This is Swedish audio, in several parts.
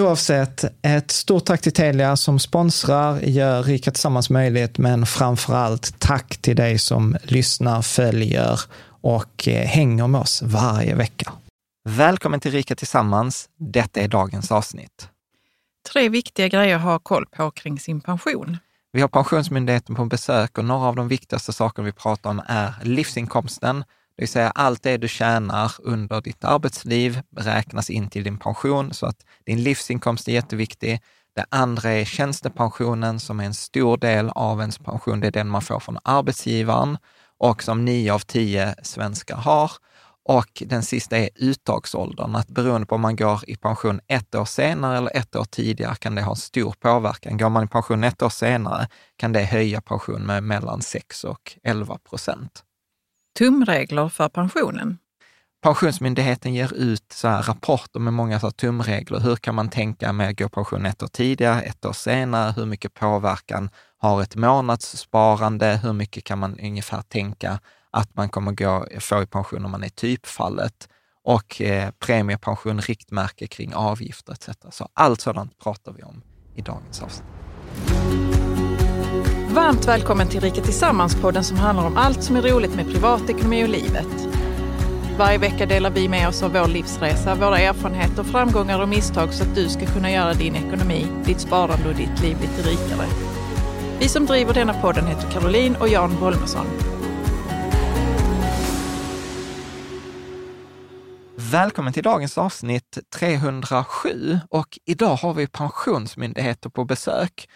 Oavsett, ett stort tack till Telia som sponsrar, gör Rika Tillsammans möjligt, men framför allt tack till dig som lyssnar, följer och eh, hänger med oss varje vecka. Välkommen till Rika Tillsammans. Detta är dagens avsnitt. Tre viktiga grejer att ha koll på kring sin pension. Vi har Pensionsmyndigheten på besök och några av de viktigaste sakerna vi pratar om är livsinkomsten, det vill säga allt det du tjänar under ditt arbetsliv räknas in till din pension, så att din livsinkomst är jätteviktig. Det andra är tjänstepensionen som är en stor del av ens pension. Det är den man får från arbetsgivaren och som nio av tio svenskar har. Och den sista är uttagsåldern, att beroende på om man går i pension ett år senare eller ett år tidigare kan det ha stor påverkan. Går man i pension ett år senare kan det höja pensionen med mellan 6 och 11 procent. Tumregler för pensionen. Pensionsmyndigheten ger ut så här rapporter med många så här tumregler. Hur kan man tänka med att gå i pension ett år tidigare, ett år senare? Hur mycket påverkan har ett månadssparande? Hur mycket kan man ungefär tänka att man kommer gå, få i pension om man är typfallet? Och eh, premiepension, riktmärke kring avgifter etc. Så allt sådant pratar vi om i dagens avsnitt. Varmt välkommen till Rika Tillsammans-podden som handlar om allt som är roligt med privatekonomi och livet. Varje vecka delar vi med oss av vår livsresa, våra erfarenheter, framgångar och misstag så att du ska kunna göra din ekonomi, ditt sparande och ditt liv lite rikare. Vi som driver denna podden heter Caroline och Jan Bolmesson. Välkommen till dagens avsnitt 307 och idag har vi Pensionsmyndigheter på besök.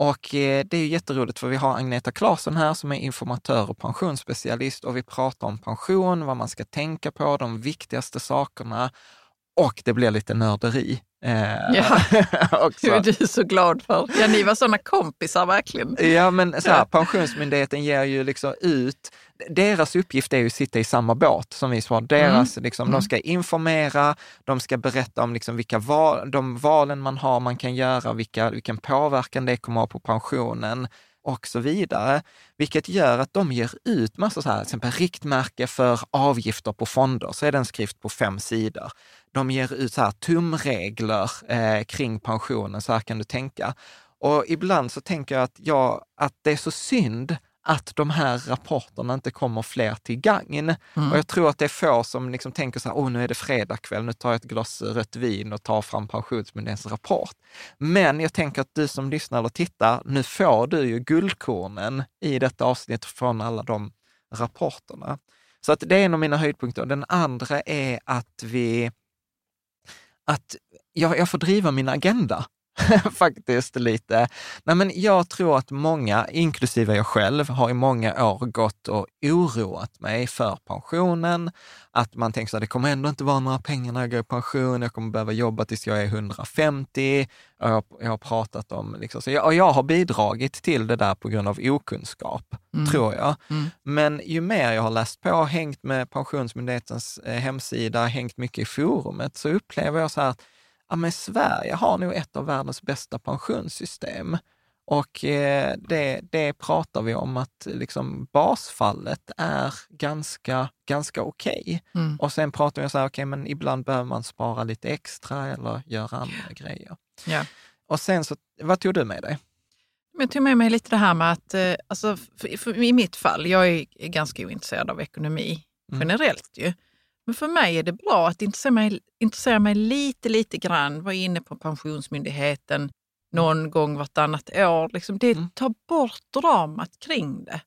Och eh, det är ju jätteroligt för vi har Agneta Claesson här som är informatör och pensionsspecialist och vi pratar om pension, vad man ska tänka på, de viktigaste sakerna och det blir lite nörderi. Eh, Ja. också. Är du så glad för. Ja, ni var sådana kompisar verkligen. Ja, men så här, Pensionsmyndigheten ger ju liksom ut, deras uppgift är ju att sitta i samma båt som vi sa. Deras, liksom, De ska informera, de ska berätta om liksom vilka val, de valen man har, man kan göra, vilka, vilken påverkan det kommer att ha på pensionen. och så vidare. Vilket gör att de ger ut massa så här, till exempel riktmärke för avgifter på fonder, så är det en skrift på fem sidor. De ger ut så här tumregler eh, kring pensionen, så här kan du tänka. Och ibland så tänker jag att, jag, att det är så synd att de här rapporterna inte kommer fler till gagn. Mm. Och jag tror att det är få som liksom tänker så här, åh nu är det fredagkväll, nu tar jag ett glas rött vin och tar fram Pensionsmyndighetens rapport. Men jag tänker att du som lyssnar eller tittar, nu får du ju guldkornen i detta avsnitt från alla de rapporterna. Så att det är en av mina höjdpunkter. Den andra är att vi, att jag, jag får driva min agenda. faktiskt lite. Nej, men jag tror att många, inklusive jag själv, har i många år gått och oroat mig för pensionen. Att man tänker att det kommer ändå inte vara några pengar när jag går i pension, jag kommer behöva jobba tills jag är 150. Jag, jag har pratat om, liksom, så jag, jag har bidragit till det där på grund av okunskap, mm. tror jag. Mm. Men ju mer jag har läst på, hängt med Pensionsmyndighetens eh, hemsida, hängt mycket i forumet, så upplever jag så här ja, men Sverige har nog ett av världens bästa pensionssystem. Och eh, det, det pratar vi om att liksom basfallet är ganska, ganska okej. Okay. Mm. Och sen pratar vi om så här, okay, men ibland behöver man spara lite extra eller göra andra grejer. Ja. Och sen så, vad tog du med dig? Jag tog med mig lite det här med att, eh, alltså, för, för, i mitt fall, jag är ganska ointresserad av ekonomi mm. generellt ju. Men för mig är det bra att intressera mig, intressera mig lite, lite grann. Vara inne på Pensionsmyndigheten någon gång vartannat år. Liksom det mm. tar bort dramat kring det.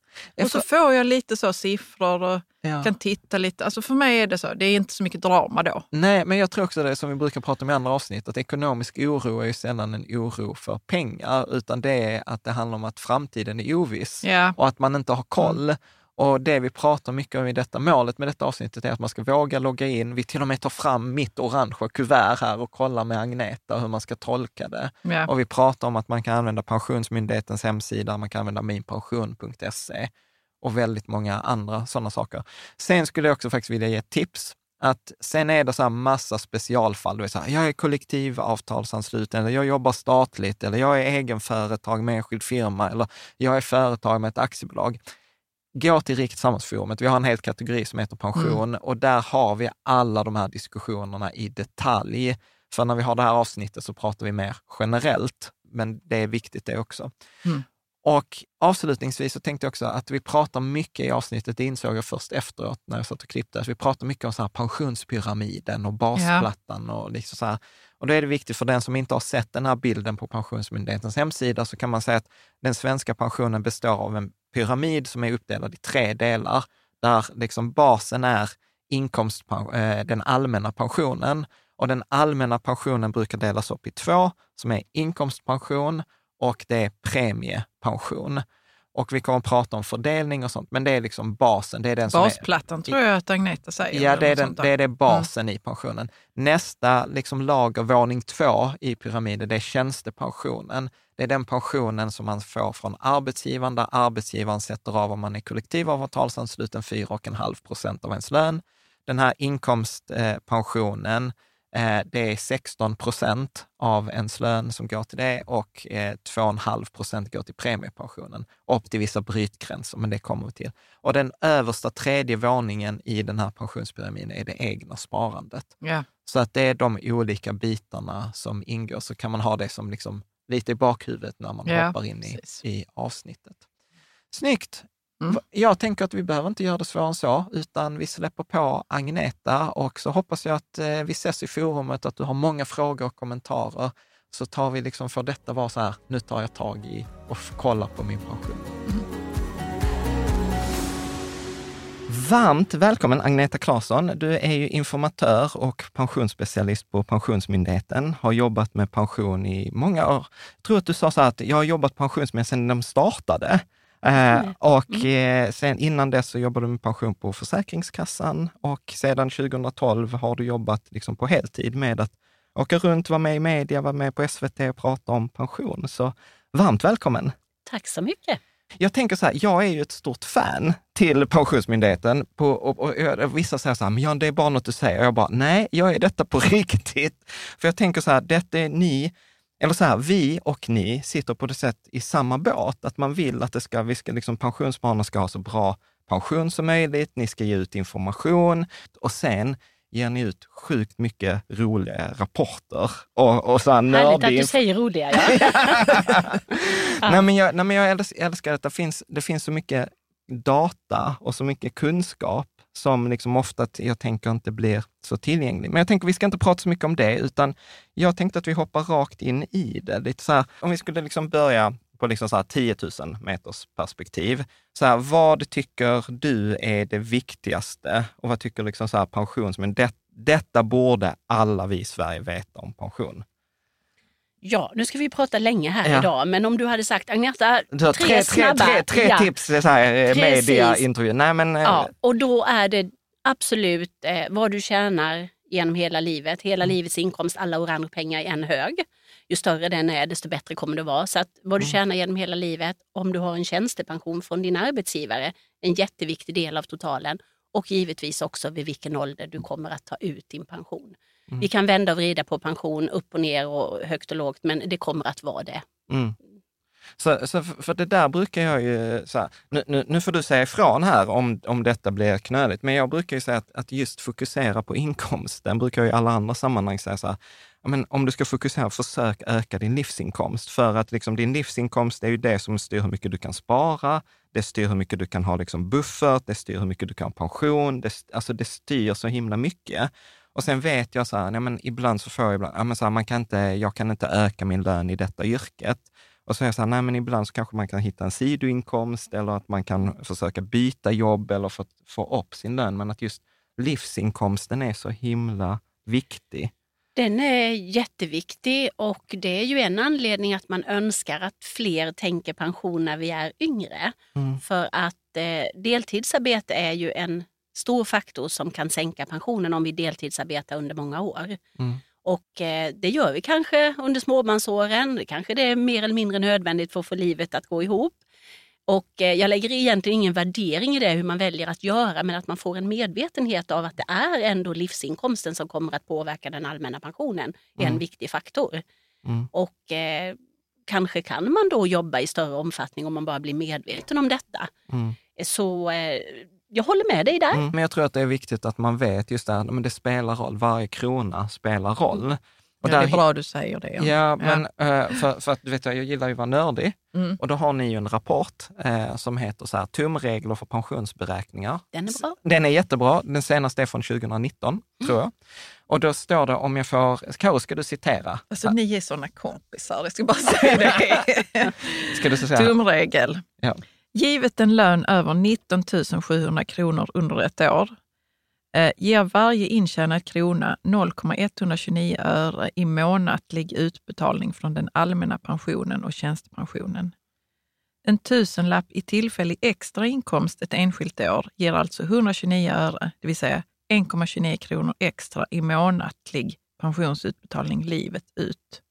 Och så får jag lite så siffror och ja. kan titta lite. Alltså för mig är det så, det är inte så mycket drama då. Nej, men jag tror också det som vi brukar prata om i andra avsnitt, att ekonomisk oro är ju sällan en oro för pengar, utan det är att det handlar om att framtiden är oviss ja. och att man inte har koll. Mm. Och det vi pratar mycket om i detta målet med detta avsnittet är att man ska våga logga in. Vi till och med tar fram mitt orangea kuvert här och kollar med Agneta hur man ska tolka det. Ja. Och vi pratar om att man kan använda Pensionsmyndighetens hemsida, man kan använda minpension.se och väldigt många andra sådana saker. Sen skulle jag också faktiskt vilja ge tips. Att sen är det så här massa specialfall. Du är så här, jag är kollektivavtalsansluten, eller jag jobbar statligt, eller jag är egenföretag med enskild firma, eller jag är företag med ett aktiebolag gå till Riket Samhällsforumet. Vi har en hel kategori som heter pension mm. och där har vi alla de här diskussionerna i detalj. För när vi har det här avsnittet så pratar vi mer generellt, men det är viktigt det också. Mm. Och avslutningsvis så tänkte jag också att vi pratar mycket i avsnittet, det insåg jag först efteråt när jag satt och klippte, vi pratar mycket om så här pensionspyramiden och basplattan ja. och liksom så här. Och då är det viktigt för den som inte har sett den här bilden på Pensionsmyndighetens hemsida, så kan man säga att den svenska pensionen består av en pyramid som är uppdelad i tre delar, där liksom basen är inkomst, eh, den allmänna pensionen. Och den allmänna pensionen brukar delas upp i två, som är inkomstpension och det är premiepension. Och vi kommer att prata om fördelning och sånt, men det är liksom basen. Det är den Basplattan är, tror jag att Agneta säger. Ja, det är, den, det är det basen mm. i pensionen. Nästa liksom lager, våning två i pyramiden, det är tjänstepensionen. Det är den pensionen som man får från arbetsgivaren, där arbetsgivaren sätter av om man är kollektivavtalsansluten 4,5 procent av ens lön. Den här inkomstpensionen, eh, det är 16 procent av ens lön som går till det och 2,5 eh, procent går till premiepensionen, upp till vissa brytgränser, men det kommer vi till. Och den översta tredje våningen i den här pensionspyramiden är det egna sparandet. Yeah. Så att det är de olika bitarna som ingår, så kan man ha det som liksom lite i bakhuvudet när man ja, hoppar in i, i avsnittet. Snyggt! Mm. Jag tänker att vi behöver inte göra det svårare än så, utan vi släpper på Agneta och så hoppas jag att eh, vi ses i forumet, att du har många frågor och kommentarer. Så tar vi liksom, får detta vara så här, nu tar jag tag i och kollar på min pension. Mm. Varmt välkommen Agneta Claesson. Du är ju informatör och pensionsspecialist på Pensionsmyndigheten, har jobbat med pension i många år. Jag tror att du sa så här att jag har jobbat pensionsmyndigheten sedan de startade. Mm. och mm. Eh, sen innan dess så jobbade du med pension på Försäkringskassan och sedan 2012 har du jobbat liksom på heltid med att åka runt, vara med i media, vara med på SVT och prata om pension. Så varmt välkommen! Tack så mycket! Jag tänker så här, jag är ju ett stort fan till Pensionsmyndigheten på, och, och, och, vissa säger så här, men Jan, det är bara något du säger. Och jag bara, nej, jag är detta på riktigt. För jag tänker så här, detta är ni, eller så här, vi och ni sitter på det sätt i samma båt, att man vill att det ska, vi ska liksom, pensionsspararna ska ha så bra pension som möjligt, ni ska ge ut information och sen ger ni ut sjukt mycket roliga rapporter. Och, och så här Härligt att du säger roliga, ja. nej, men jag, nej, men jag älskar att det finns, det finns så mycket data och så mycket kunskap som liksom ofta jag tänker inte blir så tillgänglig. Men jag tänker vi ska inte prata så mycket om det, utan jag tänkte att vi hoppar rakt in i det. Lite så här, om vi skulle liksom börja på liksom så här 10 000 meters perspektiv. Så här, vad tycker du är det viktigaste och vad tycker liksom så här pensions... Det, detta borde alla vi i Sverige veta om pension. Ja, nu ska vi prata länge här ja. idag, men om du hade sagt Agneta, tre, tre, snabba. Tre, tre, ja. tips, så här, eh, media, intervju. Nej, men, eh, ja, och då är det absolut eh, vad du tjänar genom hela livet, hela mm. livets inkomst, alla orange pengar i en hög. Ju större den är, desto bättre kommer det vara. Så att vad du mm. tjänar genom hela livet, om du har en tjänstepension från din arbetsgivare, en jätteviktig del av totalen. Och givetvis också vid vilken ålder du kommer att ta ut din pension. Mm. Vi kan vända och vrida på pension upp och ner och högt och lågt, men det kommer att vara det. Mm. Så, så, för det där brukar jag ju, så här, nu, nu, nu, får du säga ifrån här om, om detta blir knöligt, men jag brukar ju säga att, att just fokusera på inkomsten, brukar jag i alla andra sammanhang säga så här, men om du ska fokusera, försök öka din livsinkomst. För att liksom, din livsinkomst är ju det som styr hur mycket du kan spara, det styr hur mycket du kan ha liksom, buffert, det styr hur mycket du kan ha pension, det, alltså det styr så himla mycket. Och sen vet jag så här, nej, men ibland så får jag ibland, ja, men så här, man kan inte, jag kan inte öka min lön i detta yrket. Och så är jag så här, nej men ibland så kanske man kan hitta en sidoinkomst eller att man kan försöka byta jobb eller få, få upp sin lön. Men att just livsinkomsten är så himla viktig. Den är jätteviktig och det är ju en anledning att man önskar att fler tänker pension när vi är yngre. Mm. För att eh, deltidsarbete är ju en stor faktor som kan sänka pensionen om vi deltidsarbetar under många år. Mm. Och eh, det gör vi kanske under småbarnsåren. Kanske det är mer eller mindre nödvändigt för att få livet att gå ihop. Och eh, jag lägger egentligen ingen värdering i det hur man väljer att göra men att man får en medvetenhet av att det är ändå livsinkomsten som kommer att påverka den allmänna pensionen är mm. en viktig faktor. Mm. Och eh, kanske kan man då jobba i större omfattning om man bara blir medveten om detta. Mm. Så eh, jag håller med dig där. Mm, men jag tror att det är viktigt att man vet just det här, men det spelar roll. Varje krona spelar roll. Mm. Och ja, där, det är bra du säger det. Ja, ja men. Eh, för, för, att du vet, jag gillar ju att vara nördig. Mm. Och då har ni ju en rapport eh, som heter så här, tumregler för pensionsberäkningar. Den är bra. Den är jättebra. Den senaste är från 2019, mm. tror jag. Och då står det, om jag får, Karo, ska du citera? Alltså ni är sådana kompisar, jag ska bara säga det. ska du säga? Tumregel. Ja. Givet en lön över 19 700 kronor under ett år eh, ger varje intjänad krona 0,129 öre i månatlig utbetalning från den allmänna pensionen och tjänstepensionen. En tusenlapp i tillfällig extra inkomst ett enskilt år ger alltså 129 öre, det vill säga 1,29 kronor extra i månatlig pensionsutbetalning livet ut.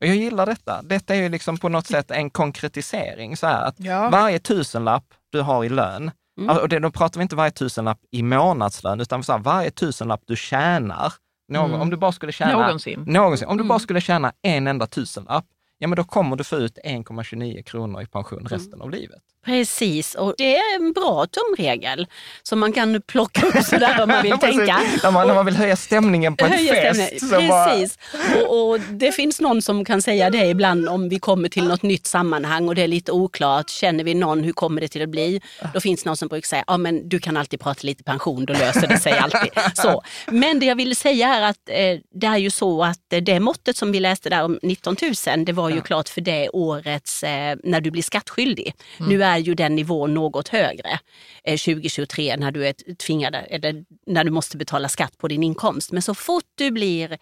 Och jag gillar detta. Detta är ju liksom på något sätt en konkretisering. Så här, att ja. Varje tusenlapp du har i lön, mm. Alltså, och det, då pratar vi inte varje tusenlapp i månadslön, utan så här, varje tusenlapp du tjänar, någon, mm. om du bara skulle tjäna... Någonsin. någonsin om du bara mm. skulle tjäna en enda tusenlapp, ja men då kommer du få ut 1,29 kronor i pension mm. resten av livet. Precis, och det är en bra tumregel som man kan plocka upp sådär om man vill tänka. När man, när man vill höja stämningen på en fest. Precis, bara... och, och, det finns någon som kan säga det ibland om vi kommer till något nytt sammanhang och det är lite oklart. Känner vi någon, hur kommer det till att bli? Då finns det någon som brukar säga, ja men du kan alltid prata lite pension, då löser det sig alltid. Så. Men det jag ville säga är att eh, det är ju så att det måttet som vi läste där om 19 000, det var ju ja. klart för det årets, eh, när du blir skattskyldig. Mm. Nu är är ju den nivån något högre eh, 2023 när du är tvingad, eller när du måste betala skatt på din inkomst. Men så fort du blir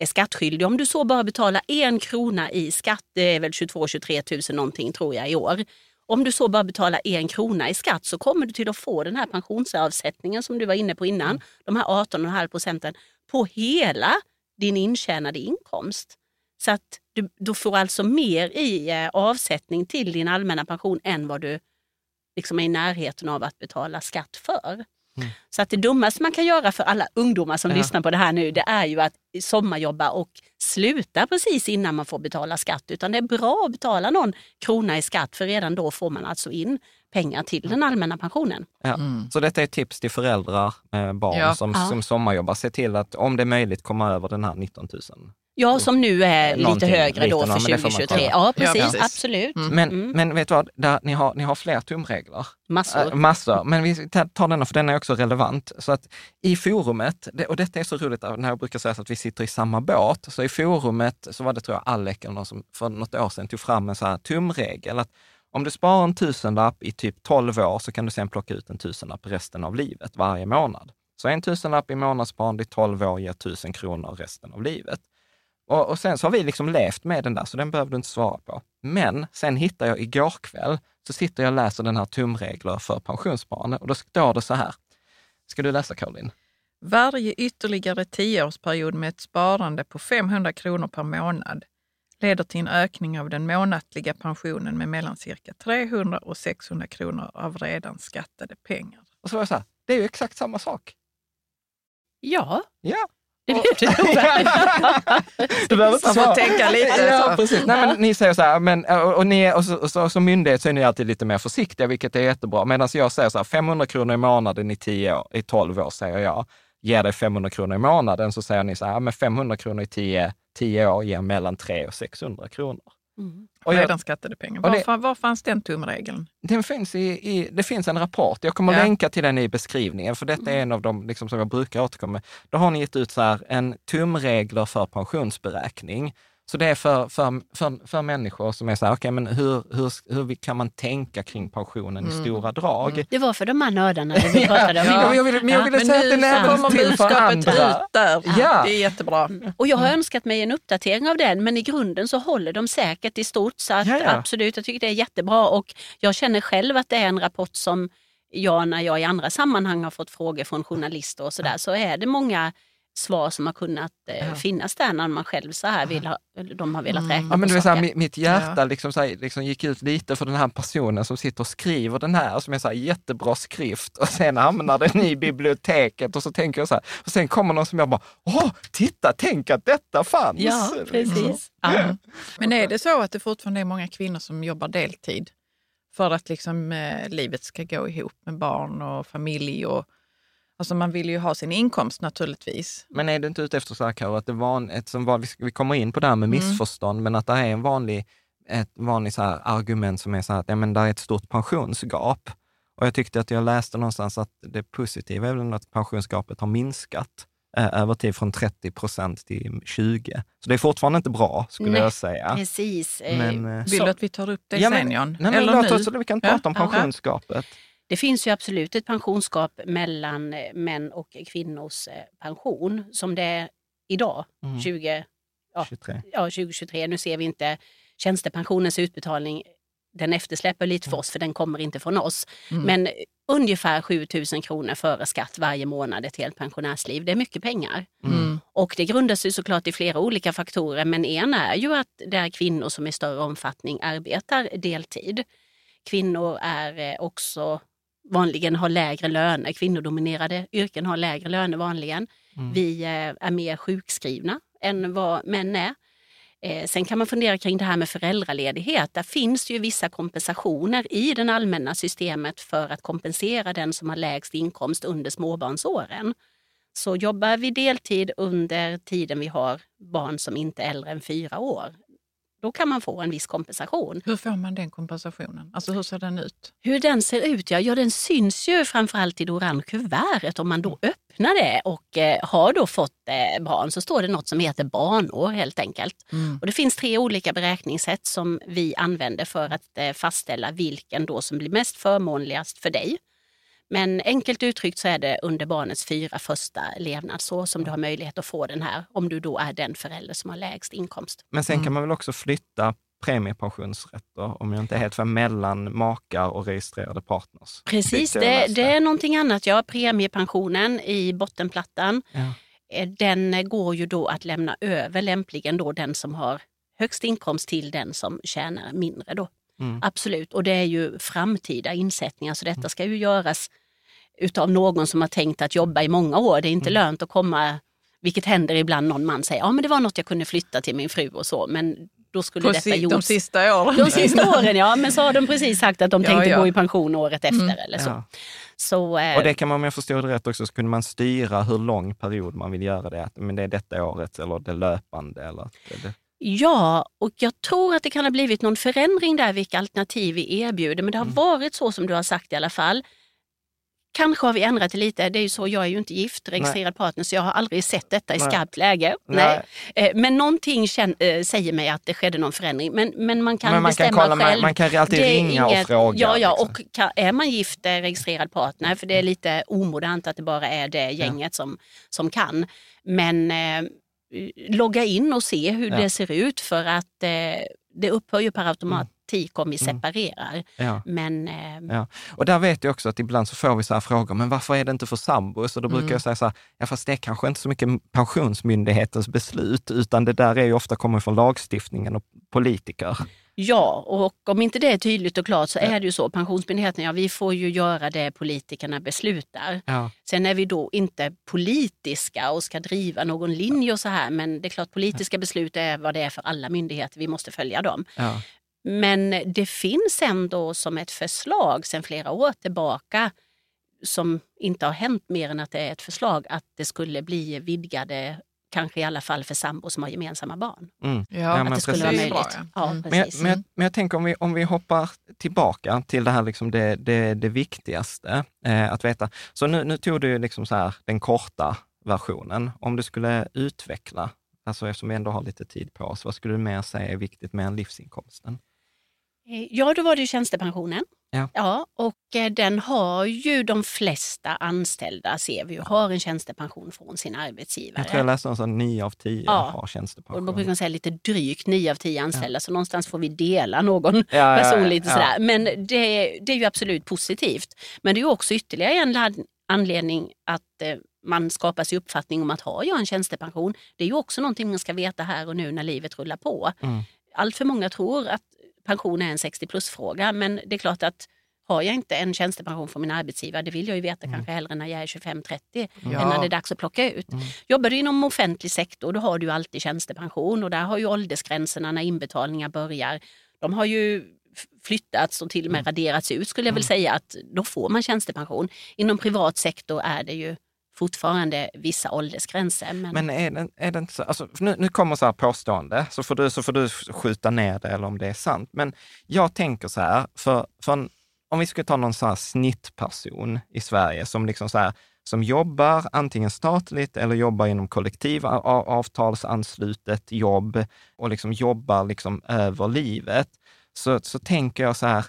eh, skattskyldig, om du så bara betalar en krona i skatt, det är väl 22-23 000 någonting tror jag i år. Om du så bara betalar en krona i skatt så kommer du till att få den här pensionsavsättningen som du var inne på innan, mm. de här 18,5 procenten på hela din intjänade inkomst. Så att du, du får alltså mer i eh, avsättning till din allmänna pension än vad du liksom är i närheten av att betala skatt för. Så att det dummaste man kan göra för alla ungdomar som Ja. lyssnar på det här nu, det är ju att sommarjobba och sluta precis innan man får betala skatt. Utan det är bra att betala någon krona i skatt för redan då får man alltså in pengar till den allmänna pensionen. Ja. Så detta är ett tips till föräldrar med barn Ja. som, Ja. som sommarjobbar. Se till att om det är möjligt komma över den här 19 000. Ja, som nu är lite Någonting, högre lite, då ja, för men det får man 2023. kolla. Ja, precis. precis. Absolut. Men, Mm. men vet du vad, Där, ni, har, ni har fler tumregler. Massor. Äh, massor, men vi tar tar denna för den är också relevant. Så att i forumet, det, och detta är så roligt när jag brukar säga så att vi sitter i samma båt, så i forumet så var det tror jag Alec eller någon som för något år sedan tog fram en så här tumregel att om du sparar en tusenlapp i typ 12 år så kan du sen plocka ut en tusenlapp resten av livet, varje månad. Så en tusenlapp i månadssparande i 12 år ger tusen kronor resten av livet. Och, och sen så har vi liksom levt med den där, så den behöver du inte svara på. Men sen hittar jag igår kväll, så sitter jag och läser den här tumregler för pensionssparande och då står det så här. Ska du läsa Caroline? Varje ytterligare tioårsperiod med ett sparande på 500 kronor per månad leder till en ökning av den månatliga pensionen med mellan cirka 300 och 600 kronor av redan skattade pengar. Och så var jag så här, det är ju exakt samma sak. Ja, Ja. Det. Du behöver inte svara. tänka lite. Ja, precis. Nej, men ni säger så här, men, och, och, ni, och, så, och så, som myndighet så är ni alltid lite mer försiktiga, vilket är jättebra. Medan jag säger så här, 500 kronor i månaden i, 10 år, i 12 år, säger jag, ger dig 500 kronor i månaden, så säger ni så här, men 500 kronor i 10, 10 år ger mellan 300 och 600 kronor. Mm. Och jag, redan skattade pengar. och det- Var, fan- var fanns den tumregeln? Den finns i, i, det finns en rapport, jag kommer att Ja. länka till den i beskrivningen, för detta är en av de liksom, som jag brukar återkomma med. Då har ni gett ut så här, en tumregler för pensionsberäkning. Så det är för, för, för, för människor som är så här, okej, men hur, hur, hur kan man tänka kring pensionen i stora drag? Det var för de här nördarna det vi pratade om. Ja, men jag ville, men jag ville Men säga att den är även kommer till för andra. ut där. Ja. Det är jättebra. Och jag har önskat mig en uppdatering av den, men i grunden så håller de säkert i stort. Så att Ja, ja. absolut, jag tycker det är jättebra. Och jag känner själv att det är en rapport som jag, när jag i andra sammanhang har fått frågor från journalister och sådär, så är det många svar som har kunnat eh, finnas där när man själv så här vill ha, de har velat räkna Mm. Ja, men det är så här, mitt, hjärta liksom så här, liksom gick ut lite för den här personen som sitter och skriver den här, som är så här jättebra skrift och sen hamnar den i biblioteket och så tänker jag så här, och sen kommer någon som jag bara, åh, titta, tänk att detta fanns! Ja, precis. Ja. Mm. Men är det så att det fortfarande är många kvinnor som jobbar deltid för att liksom, eh, livet ska gå ihop med barn och familj? Och, alltså man vill ju ha sin inkomst naturligtvis. Men är du inte ute efter så här Karo, att det var en, ett som var, vi- vi kommer in på det här med Mm. missförstånd, men att det är en vanlig, ett vanligt så argument som är så här att ja, men det är ett stort pensionsgap. Och jag tyckte att jag läste någonstans att det positiva är väl att pensionsgapet har minskat eh, över tid från 30 procent till 20. Så det är fortfarande inte bra, skulle Nej, jag säga. Precis. Eh, Men, eh, Vill du att vi tar upp det ja, men, sen Jan? nej, men Eller låt nu? oss, vi kan Ja, prata om ja. Det finns ju absolut ett pensionsgap mellan eh, män och kvinnors eh, pension som det är idag, Mm. 20, Ja. 23. ja, 2023. Nu ser vi inte tjänstepensionens utbetalning. Den eftersläpper lite för oss för den kommer inte från oss. Mm. Men ungefär 7 000 kronor före skatt varje månad ett helt pensionärsliv. Det är mycket pengar. Mm. Och det grundas ju såklart i flera olika faktorer men en är ju att det är kvinnor som i större omfattning arbetar deltid. Kvinnor är eh, också vanligen har lägre löner. Kvinnodominerade yrken har lägre löner vanligen. Vi eh, är mer sjukskrivna än vad män är. Eh, Sen kan man fundera kring det här med föräldraledighet. Där finns ju vissa kompensationer i det allmänna systemet för att kompensera den som har lägst inkomst under småbarnsåren. Så jobbar vi deltid under tiden vi har barn som inte är äldre än fyra år, då kan man få en viss kompensation. Hur får man den kompensationen? Alltså hur ser den ut? Hur den ser ut? Ja, ja den syns ju framförallt i det orange kuvertet. Om man då öppnar det och eh, har då fått eh, barn så står det något som heter barnår helt enkelt. Och det finns tre olika beräkningssätt som vi använder för att eh, fastställa vilken då som blir mest förmånligast för dig. Men enkelt uttryckt så är det under barnets fyra första levnadsår som du har möjlighet att få den här om du då är den förälder som har lägst inkomst. Men sen kan man väl också flytta premiepensionsrätter, om jag inte är helt för mellan makar och registrerade partners. Precis, det, det är någonting annat. Ja, premiepensionen i bottenplattan, Ja. eh, den går ju då att lämna över lämpligen då den som har högst inkomst till den som tjänar mindre. Då. Mm. Absolut, och det är ju framtida insättningar så detta ska ju göras utav någon som har tänkt att jobba i många år. Det är inte lönt att komma, vilket händer ibland, någon man säger ja men det var något jag kunde flytta till min fru och så. Men då skulle På detta si- gjorts. de sista åren. De sista åren ja, men så har de precis sagt att de Ja, tänkte ja. gå i pension året efter Mm. eller så. Ja. så eh, Och det kan man, om jag förstår det rätt också, så kunde man styra hur lång period man vill göra det. Men det är detta året eller det löpande. Eller, att det, Ja, och jag tror att det kan ha blivit någon förändring där vilka alternativ vi erbjuder. Men det har Mm. varit så som du har sagt i alla fall. Kanske har vi ändrat det lite. Det är ju så, jag är ju inte gift, registrerad partner, så jag har aldrig sett detta i Nej. skarpt läge. Nej. Nej. Eh, Men någonting känn, eh, säger mig att det skedde någon förändring. Men, men man kan Men man kan bestämma kolla, man- själv. man kan alltid ringa och fråga, Ja, ja liksom. och kan, är man gift, eh, registrerad partner, för det är lite omodernt att det bara är det gänget som, som kan. Men logga in och se hur Ja. det ser ut för att eh, det upphör ju per automatik om vi Mm. separerar. ja. Men eh, Ja. Och där vet jag också att ibland så får vi så här frågor, men varför är det inte för sambos? Och då brukar Mm. jag säga så här, ja fast det är kanske inte så mycket Pensionsmyndighetens beslut, utan det där är ju ofta kommer från lagstiftningen och politiker. Ja, och om inte det är tydligt och klart så är det ju så. Pensionsmyndigheten, ja vi får ju göra det politikerna beslutar. Ja. Sen är vi då inte politiska och ska driva någon linje och så här, men det är klart politiska beslut är vad det är för alla myndigheter, vi måste följa dem. Ja. Men det finns ändå som ett förslag sedan flera år tillbaka som inte har hänt mer än att det är ett förslag att det skulle bli vidgade, kanske i alla fall för sambor som har gemensamma barn. Mm. Ja, att men det skulle vara precis. Bra, möjligt. ja. Ja, Mm. Men jag, precis. men, jag, men jag tänker om vi, om vi hoppar tillbaka till det här liksom det, det, det viktigaste eh, att veta. Så nu, nu tog du liksom så här den korta versionen. Om du skulle utveckla, alltså eftersom vi ändå har lite tid på oss, vad skulle du mer säga är viktigt med en livsinkomsten? Eh, Ja, då var det ju tjänstepensionen. Ja. Ja, och eh, den har ju de flesta anställda, ser vi ju, har en tjänstepension från sin arbetsgivare. Jag tror jag läste någonstans att nio av tio Ja. har och då tjänstepension. brukar man säga lite drygt 9 av 10 anställda, så någonstans får vi dela någon Ja, ja, ja, person lite ja. sådär. Men det, det är ju absolut positivt. Men det är ju också ytterligare en anledning att eh, man skapar sig uppfattning om att har jag en tjänstepension, det är ju också någonting man ska veta här och nu när livet rullar på. Mm. Allt för många tror att pension är en 60 plus-fråga, men det är klart att har jag inte en tjänstepension från min arbetsgivare, det vill jag ju veta kanske hellre när jag är 25-30 än när det är dags att plocka ut. Jobbar du inom offentlig sektor, då har du alltid tjänstepension och där har ju åldersgränserna när inbetalningar börjar, de har ju flyttats och till och med raderats ut skulle jag väl säga att då får man tjänstepension. Inom privat sektor är det ju fortfarande vissa åldersgränser. Men, Men är det, är det inte så, alltså, nu, nu kommer så här påstående, så får, du, så får du skjuta ner det eller om det är sant. Men jag tänker så här, för, för en, om vi skulle ta någon så här snittperson i Sverige som liksom så här, som jobbar antingen statligt eller jobbar inom kollektivavtalsanslutet jobb och liksom jobbar liksom över livet, så, så tänker jag så här,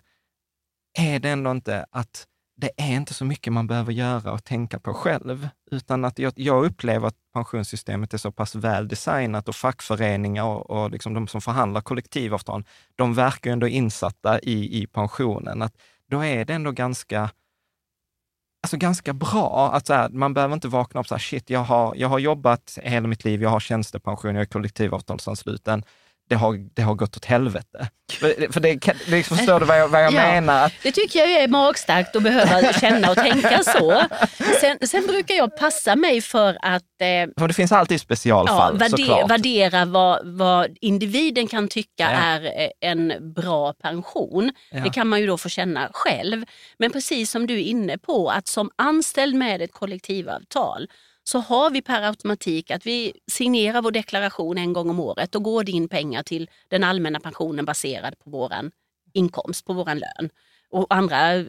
är det ändå inte att det är inte så mycket man behöver göra och tänka på själv, utan att jag, jag upplever att pensionssystemet är så pass väl designat och fackföreningar och, och liksom de som förhandlar kollektivavtal, de verkar ändå insatta i, i pensionen. Att då är det ändå ganska, alltså ganska bra att så här, man behöver inte vakna upp så här, shit, jag har, jag har jobbat hela mitt liv, jag har tjänstepension, jag är kollektivavtalsansluten. Det har, det har gått åt helvete. För, för det, kan- liksom, förstår du vad jag, vad jag Ja. menar? Det tycker jag är magstarkt att behöva känna och tänka så. Sen, sen brukar jag passa mig för att eh, för det finns alltid ja, specialfall värde, såklart. värdera vad, vad individen kan tycka Ja. är eh, en bra pension. Ja. Det kan man ju då få känna själv. Men precis som du är inne på, att som anställd med ett kollektivavtal så har vi per automatik att vi signerar vår deklaration en gång om året och går det in pengar till den allmänna pensionen baserad på våran inkomst, på våran lön. Och andra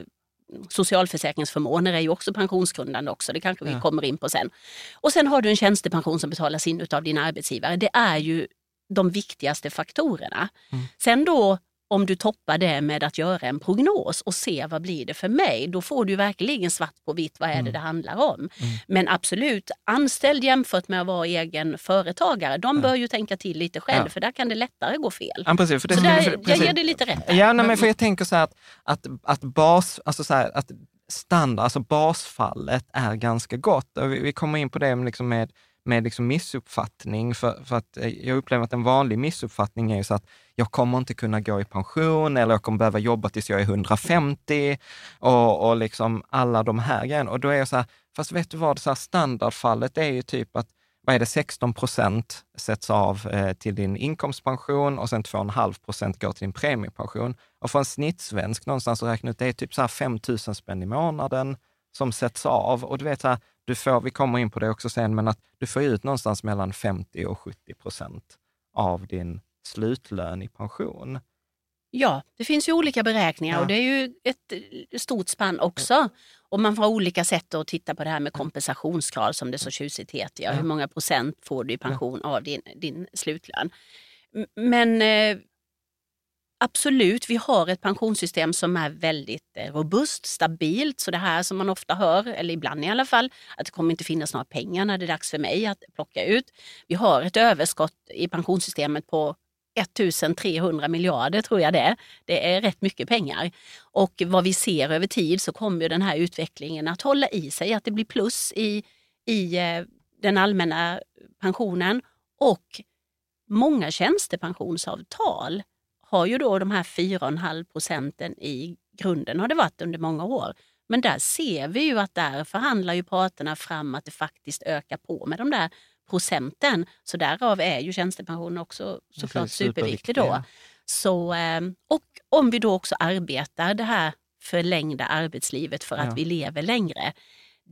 socialförsäkringsförmåner är ju också pensionsgrundande också, det kanske vi Ja. kommer in på sen. Och sen har du en tjänstepension som betalas in av din arbetsgivare. Det är ju de viktigaste faktorerna. Mm. Sen då om du toppar det med att göra en prognos och se vad blir det för mig, då får du verkligen svart på vitt vad är Mm. det det handlar om. Men absolut, anställd jämfört med att vara egen företagare, de bör ju tänka till lite själv Ja. för där kan det lättare gå fel. Ja, precis, för det Så där, för- jag precis. ger dig lite rätt. Ja, nej, men för jag tänker så här att, att, att bas, alltså så här, att standard, alltså basfallet är ganska gott. Vi, vi kommer in på det liksom med, med liksom missuppfattning. För, för att eh, jag upplever att en vanlig missuppfattning är ju så att jag kommer inte kunna gå i pension eller jag kommer behöva jobba tills jag är 150 och, och liksom alla de här grejerna. Och då är jag så här, fast vet du vad, så här standardfallet är ju typ att vad är det, 16 procent sätts av eh, till din inkomstpension och sen 2,5 procent går till din premiepension. Och för en snittsvensk någonstans att räkna ut, det är typ så här 5 000 spänn i månaden som sätts av. Och du vet, så här, du får, vi kommer in på det också sen, men att du får ut någonstans mellan 50 och 70 procent av din slutlön i pension. Ja, det finns ju olika beräkningar Ja. och det är ju ett eh, stort spann också. Och man får olika sätt att titta på det här med kompensationsgrad som det så tjusigt heter. Ja. Hur många procent får du i pension av din, din slutlön? Men eh, absolut, vi har ett pensionssystem som är väldigt eh, robust, stabilt. Så det här som man ofta hör, eller ibland i alla fall, att det kommer inte finnas några pengar när det är dags för mig att plocka ut. Vi har ett överskott i pensionssystemet på 1300 miljarder tror jag det är. Det är rätt mycket pengar. Och vad vi ser över tid så kommer den här utvecklingen att hålla i sig, att det blir plus i, i eh, den allmänna pensionen. Och många tjänstepensionsavtal har ju då de här 4,5 procenten i grunden har det varit under många år. Men där ser vi ju att där förhandlar ju parterna fram att det faktiskt ökar på med de där procenten. Så därav är ju tjänstepensionen också såklart superviktig då. Så, eh, och om vi då också arbetar det här förlängda arbetslivet för att Ja. vi lever längre.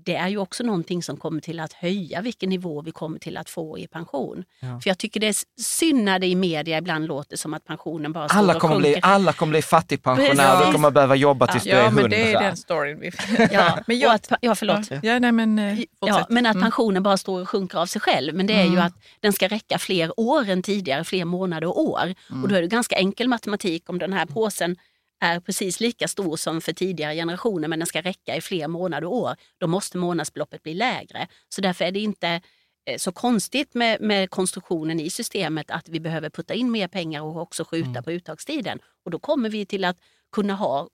Det är ju också någonting som kommer till att höja vilken nivå vi kommer till att få i pension. Ja. För jag tycker det är synd när det i media ibland låter som att pensionen bara står Alla och kommer, bli, alla kommer bli fattigpensionärer, Precis. du kommer behöva jobba tills du är Ja, hundra. men det är den storyn vi Ja, Men och jag- att, ja, förlåt. Ja, ja, nej, men, eh, Ja, men att Mm. pensionen bara står och sjunker av sig själv. Men det är ju Mm. att den ska räcka fler år än tidigare, fler månader och år. Mm. Och då är det ganska enkel matematik om den här påsen är precis lika stor som för tidigare generationer men den ska räcka i fler månader och år. Då måste månadsbeloppet bli lägre. Så därför är det inte eh, så konstigt med, med konstruktionen i systemet att vi behöver putta in mer pengar och också skjuta Mm. på uttagstiden. Och då kommer vi till att kunna ha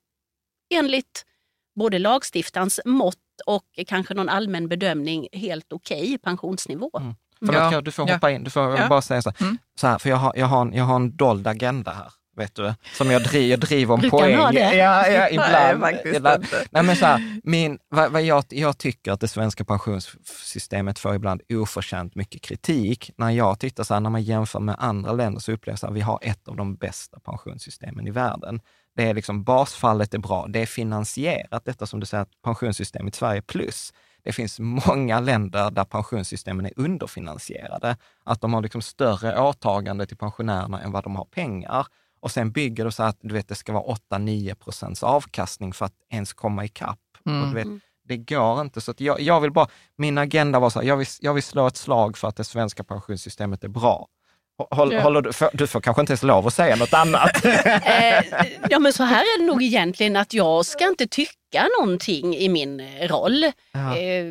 enligt både lagstiftarens mått och kanske någon allmän bedömning helt okej pensionsnivå. Mm. Förlåt, Ja. Du får Ja. hoppa in. Du får Ja. bara säga så, Mm. så här, för jag har, jag, har en, jag har en dold agenda här, vet du, som jag driver, jag driver Brukar poäng. ha det? Ja, ja, ibland. Nej, ibland. Nej, men så här, min, vad, vad jag, jag tycker att det svenska pensionssystemet får ibland oförtjänt mycket kritik. När jag tittar så här, när man jämför med andra länder så upplever jag här, vi har ett av de bästa pensionssystemen i världen. Det är liksom, basfallet är bra, det är finansierat, detta som du säger, att pensionssystemet i Sverige plus. Det finns många länder där pensionssystemen är underfinansierade. Att de har liksom större åtagande till pensionärerna än vad de har pengar. Och sen bygger det så att du vet, det ska vara 8-9 procents avkastning för att ens komma ikapp. Mm. Och du vet, det går inte. Så att jag, jag vill bara, min agenda var så här, jag vill, jag vill slå ett slag för att det svenska pensionssystemet är bra. Håll, Ja. håller du, för, du får kanske inte ens lov att säga något annat. Eh, ja men så här är det nog egentligen att jag ska inte tycka någonting i min roll. ja, Eh,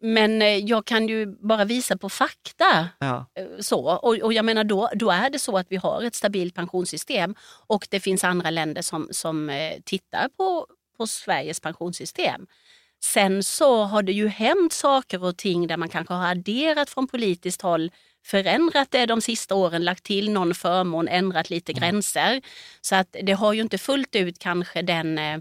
men eh, jag kan ju bara visa på fakta. ja. eh, Så. Och, och jag menar då, då är det så att vi har ett stabilt pensionssystem och det finns andra länder som, som eh, tittar på, på Sveriges pensionssystem. Sen så har det ju hänt saker och ting där man kanske har adderat från politiskt håll, förändrat det de sista åren, lagt till någon förmån, ändrat lite gränser. Så att det har ju inte fullt ut kanske den, eh,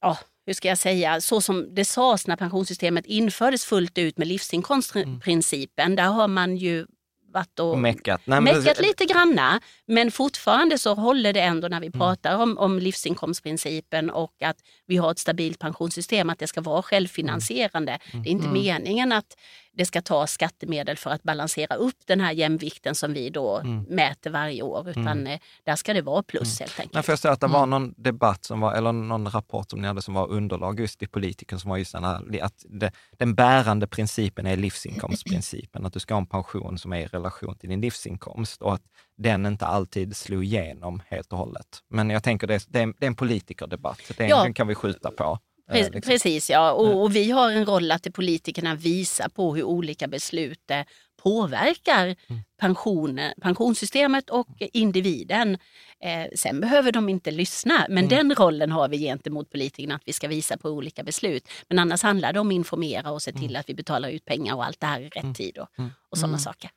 ja, hur ska jag säga, så som det sades när pensionssystemet infördes fullt ut med livsinkomstprincipen. Där har man ju varit och Och meckat. Nej, men- meckat lite granna, men fortfarande så håller det ändå när vi Mm. pratar om, om livsinkomstprincipen och att vi har ett stabilt pensionssystem, att det ska vara självfinansierande. Mm. Det är inte meningen att det ska ta skattemedel för att balansera upp den här jämvikten som vi då Mm. mäter varje år, utan eh, där ska det vara plus helt enkelt. Nej, för jag såg att det var någon debatt som var, eller någon rapport som ni hade som var underlag just i politiken som var just den här, att det, den bärande principen är livsinkomstprincipen, att du ska ha en pension som är i relation till din livsinkomst och att den inte alltid slog igenom helt och hållet. Men jag tänker det, det, är, det är en politikerdebatt, det, Ja. den kan vi skjuta på. Eh, Pre- liksom. Precis, ja. Och, och vi har en roll att till politikerna visa på hur olika beslut eh, påverkar pensionen, pensionssystemet och individen. Eh, sen behöver de inte lyssna, men den rollen har vi gentemot politikerna, att vi ska visa på olika beslut. Men annars handlar det om att informera och se till att vi betalar ut pengar och allt det här i rätt tid och, och sådana saker.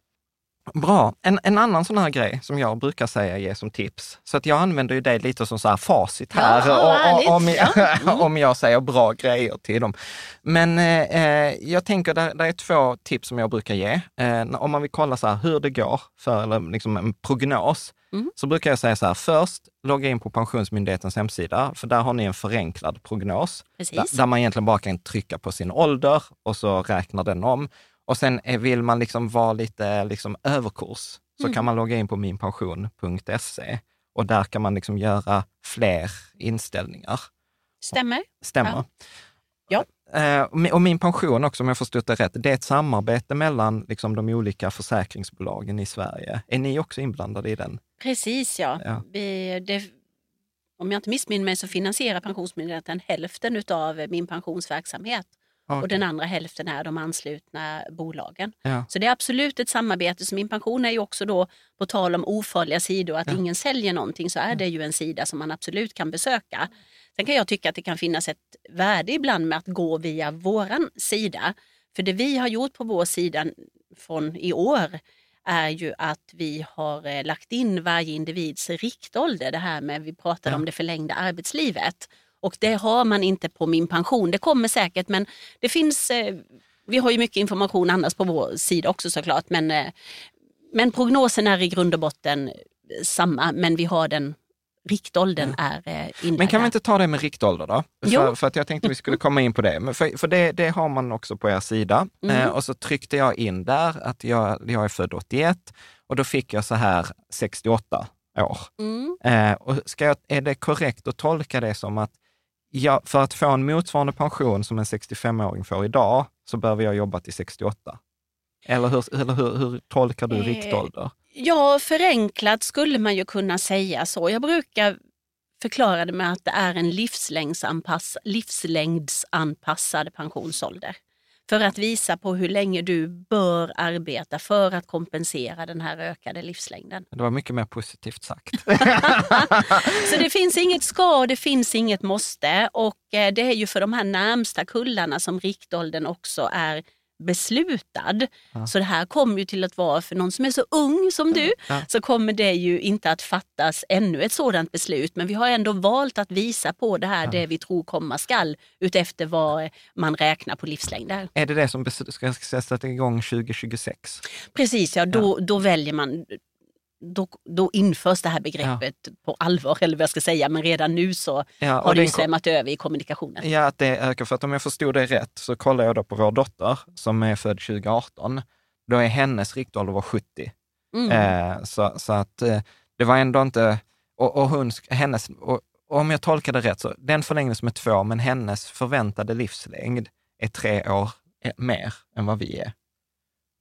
Bra. En, en annan sån här grej som jag brukar säga ge som tips, så att jag använder ju det lite som så här facit här, Ja, och- och- om, jag, Ja. Om jag säger bra grejer till dem. Men eh, eh, jag tänker, där är två tips som jag brukar ge. Eh, om man vill kolla så här hur det går för eller liksom en prognos, Mm. så brukar jag säga så här, först logga in på Pensionsmyndighetens hemsida, för där har ni en förenklad prognos. Där, där man egentligen bara kan trycka på sin ålder och så räknar den om. Och sen vill man liksom vara lite liksom överkurs, så kan man logga in på minpension.se och där kan man liksom göra fler inställningar. Stämmer? Stämmer? Ja. Eh, och min- och min pension också, om jag förstått det rätt, det är ett samarbete mellan liksom, de olika försäkringsbolagen i Sverige. Är ni också inblandade i den? Precis ja. Ja. Vi, det, om jag inte missminner mig så finansierar Pensionsmyndigheten hälften av min pensionsverksamhet. Och Okej. den andra hälften är de anslutna bolagen. Ja. Så det är absolut ett samarbete. Så min pension är ju också då, på tal om ofarliga sidor, att ingen säljer någonting, så är det ju en sida som man absolut kan besöka. Sen kan jag tycka att det kan finnas ett värde ibland med att gå via våran sida. För det vi har gjort på vår sida från i år är ju att vi har eh, lagt in varje individs riktålder, det här med, vi pratade om det förlängda arbetslivet. Och det har man inte på min pension. Det kommer säkert men det finns, eh, vi har ju mycket information annars på vår sida också såklart. Men, eh, men prognosen är i grund och botten eh, samma men vi har den, riktåldern är eh, inlagd. Men kan vi inte ta det med riktålder då? För, för att jag tänkte vi skulle komma in på det. Men för för det, det har man också på er sida. Mm. Eh, och så tryckte jag in där att jag, jag är född 81 och då fick jag så här 68 år. Mm. Eh, och ska jag, är det korrekt att tolka det som att jag, för att få en motsvarande pension som en 65-åring får idag, så behöver jag jobba till 68? Eller hur, eller hur, hur tolkar du Eh, riktålder? Ja, förenklat skulle man ju kunna säga så. Jag brukar förklara det med att det är en livslängdsanpass, livslängdsanpassad pensionsålder. För att visa på hur länge du bör arbeta för att kompensera den här ökade livslängden. Det var mycket mer positivt sagt. Så det finns inget ska och det finns inget måste. Och eh, det är ju för de här närmsta kullarna som riktåldern också är beslutad. Så det här kommer ju till att vara, för någon som är så ung som du, Ja. så kommer det ju inte att fattas ännu ett sådant beslut. Men vi har ändå valt att visa på det här, det vi tror komma skall, utefter vad man räknar på livslängder. är det det som ska, ska sätta igång 2026? Precis, ja, då, då väljer man då, då införs det här begreppet på allvar, eller vad jag ska säga, men redan nu så Ja, har det ju svämmat över i kommunikationen. Ja, att det ökar. För att om jag förstod det rätt så kollar jag då på vår dotter som är född 2018. Då är hennes riktålder var 70. Mm. Eh, så, så att eh, det var ändå inte... Och, och hon, hennes, och, och om jag tolkar det rätt, så den förlängdes med två, men hennes förväntade livslängd är tre år eh, mer än vad vi är.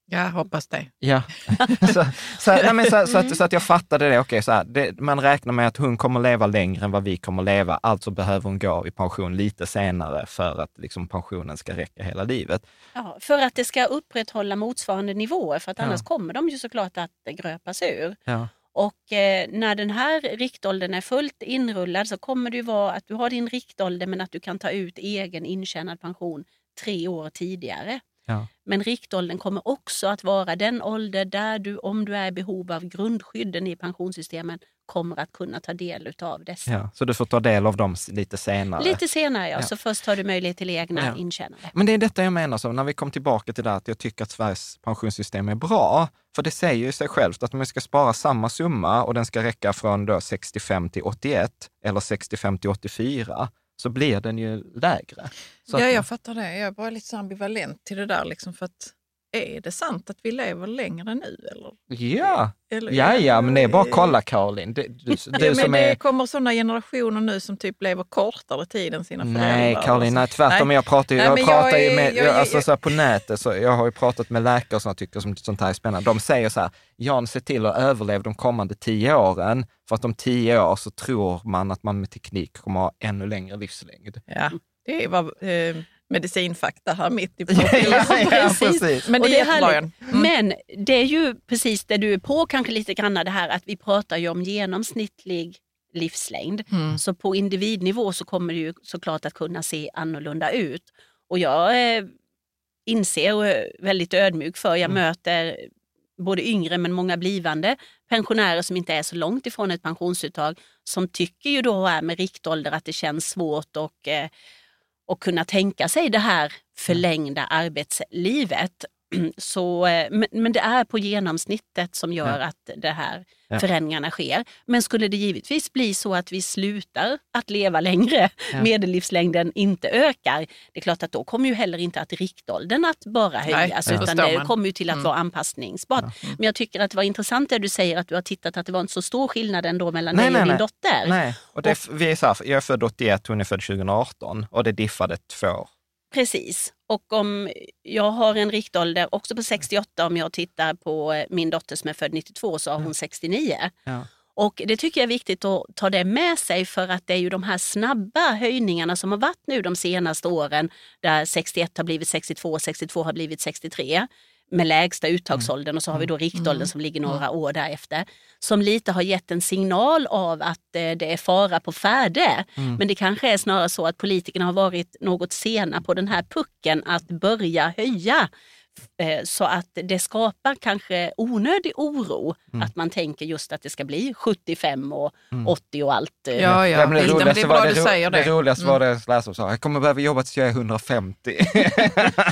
Jag hoppas det. Ja, så, så, nej, men så, så, att, så att jag fattade det. Okej, så här, det, man räknar med att hon kommer leva längre än vad vi kommer leva, alltså behöver hon gå i pension lite senare för att liksom, pensionen ska räcka hela livet. Ja, för att det ska upprätthålla motsvarande nivåer, för att Ja. annars kommer de ju såklart att gröpas ur. Ja. Och eh, när den här riktåldern är fullt inrullad så kommer det ju vara att du har din riktålder men att du kan ta ut egen intjänad pension tre år tidigare. Ja. Men riktåldern kommer också att vara den ålder där du, om du är i behov av grundskydden i pensionssystemen, kommer att kunna ta del av dessa. Ja, så du får ta del av dem lite senare. Lite senare ja, Ja. så först har du möjlighet till egna Ja. intjänade. Men det är detta jag menar, så när vi kom tillbaka till det att jag tycker att Sveriges pensionssystem är bra. För det säger ju sig självt att om vi ska spara samma summa och den ska räcka från då 65 till 81 eller 65 till 84, så blir den ju lägre. Så ja, jag fattar det. Jag är bara lite så ambivalent till det där. Liksom, för att, är det sant att vi lever längre nu? Eller? Ja, Eller, ja, ja, men det är bara att kolla Caroline. Du, du, Ja, du men som det är... kommer sådana generationer nu som typ lever kortare tid än sina föräldrar. Nej, Caroline, nej, och så. tvärtom. Nej. Jag pratar ju, Nej, jag pratar jag är- med, jag- jag- alltså, så på nätet, så jag har ju pratat med läkare som tycker som, sånt här är spännande. De säger så här, Jan, se till att överleva de kommande tio åren, för att om tio år så tror man att man med teknik kommer ha ännu längre livslängd. Ja, det är vad, eh, medicinfakta här mitt i Ja, ja, ja, precis. Men det Och är härligt. Mm. Men det är ju precis det du är på kanske lite grann det här att vi pratar ju om genomsnittlig livslängd. Mm. Så på individnivå så kommer det ju såklart att kunna se annorlunda ut. Och jag eh, inser och är väldigt ödmjuk för, jag möter både yngre men många blivande pensionärer som inte är så långt ifrån ett pensionsuttag som tycker ju då är med riktålder att det känns svårt och, eh, och kunna tänka sig det här förlängda arbetslivet. Så, eh, men, men det är på genomsnittet som gör att det här Ja. förändringarna sker. Men skulle det givetvis bli så att vi slutar att leva längre, Ja. medellivslängden inte ökar, det är klart att då kommer ju heller inte att riktåldern att bara höjas, det utan det man. kommer ju till att Mm. vara anpassningsbart. Men jag tycker att det var intressant det du säger att du har tittat att det var inte så stor skillnad ändå mellan Nej, dig nej, och din nej. dotter. Nej, och det, är- vi är så här, jag är född 81, hon är född 2018 och det diffade två år. Precis. Och om jag har en riktålder också på 68, om jag tittar på eh, min dotter som är född 92 så har hon 69. Ja. Och det tycker jag är viktigt att ta det med sig för att det är ju de här snabba höjningarna som har varit nu de senaste åren där 61 har blivit 62, 62 har blivit 63 med lägsta uttagsåldern och så har vi då riktåldern som ligger några år därefter. Som lite har gett en signal av att eh, det är fara på färde. Men det kanske är snarare så att politikerna har varit något sena på den här pucken att börja höja. Eh, Så att det skapar kanske onödig oro att man tänker just att det ska bli 75 och 80 och allt. eh, Ja, ja. men det, roligaste det är var, bra det, du säger det. det roligaste Mm. var det och sa, jag kommer behöva jobba tills jag är 150.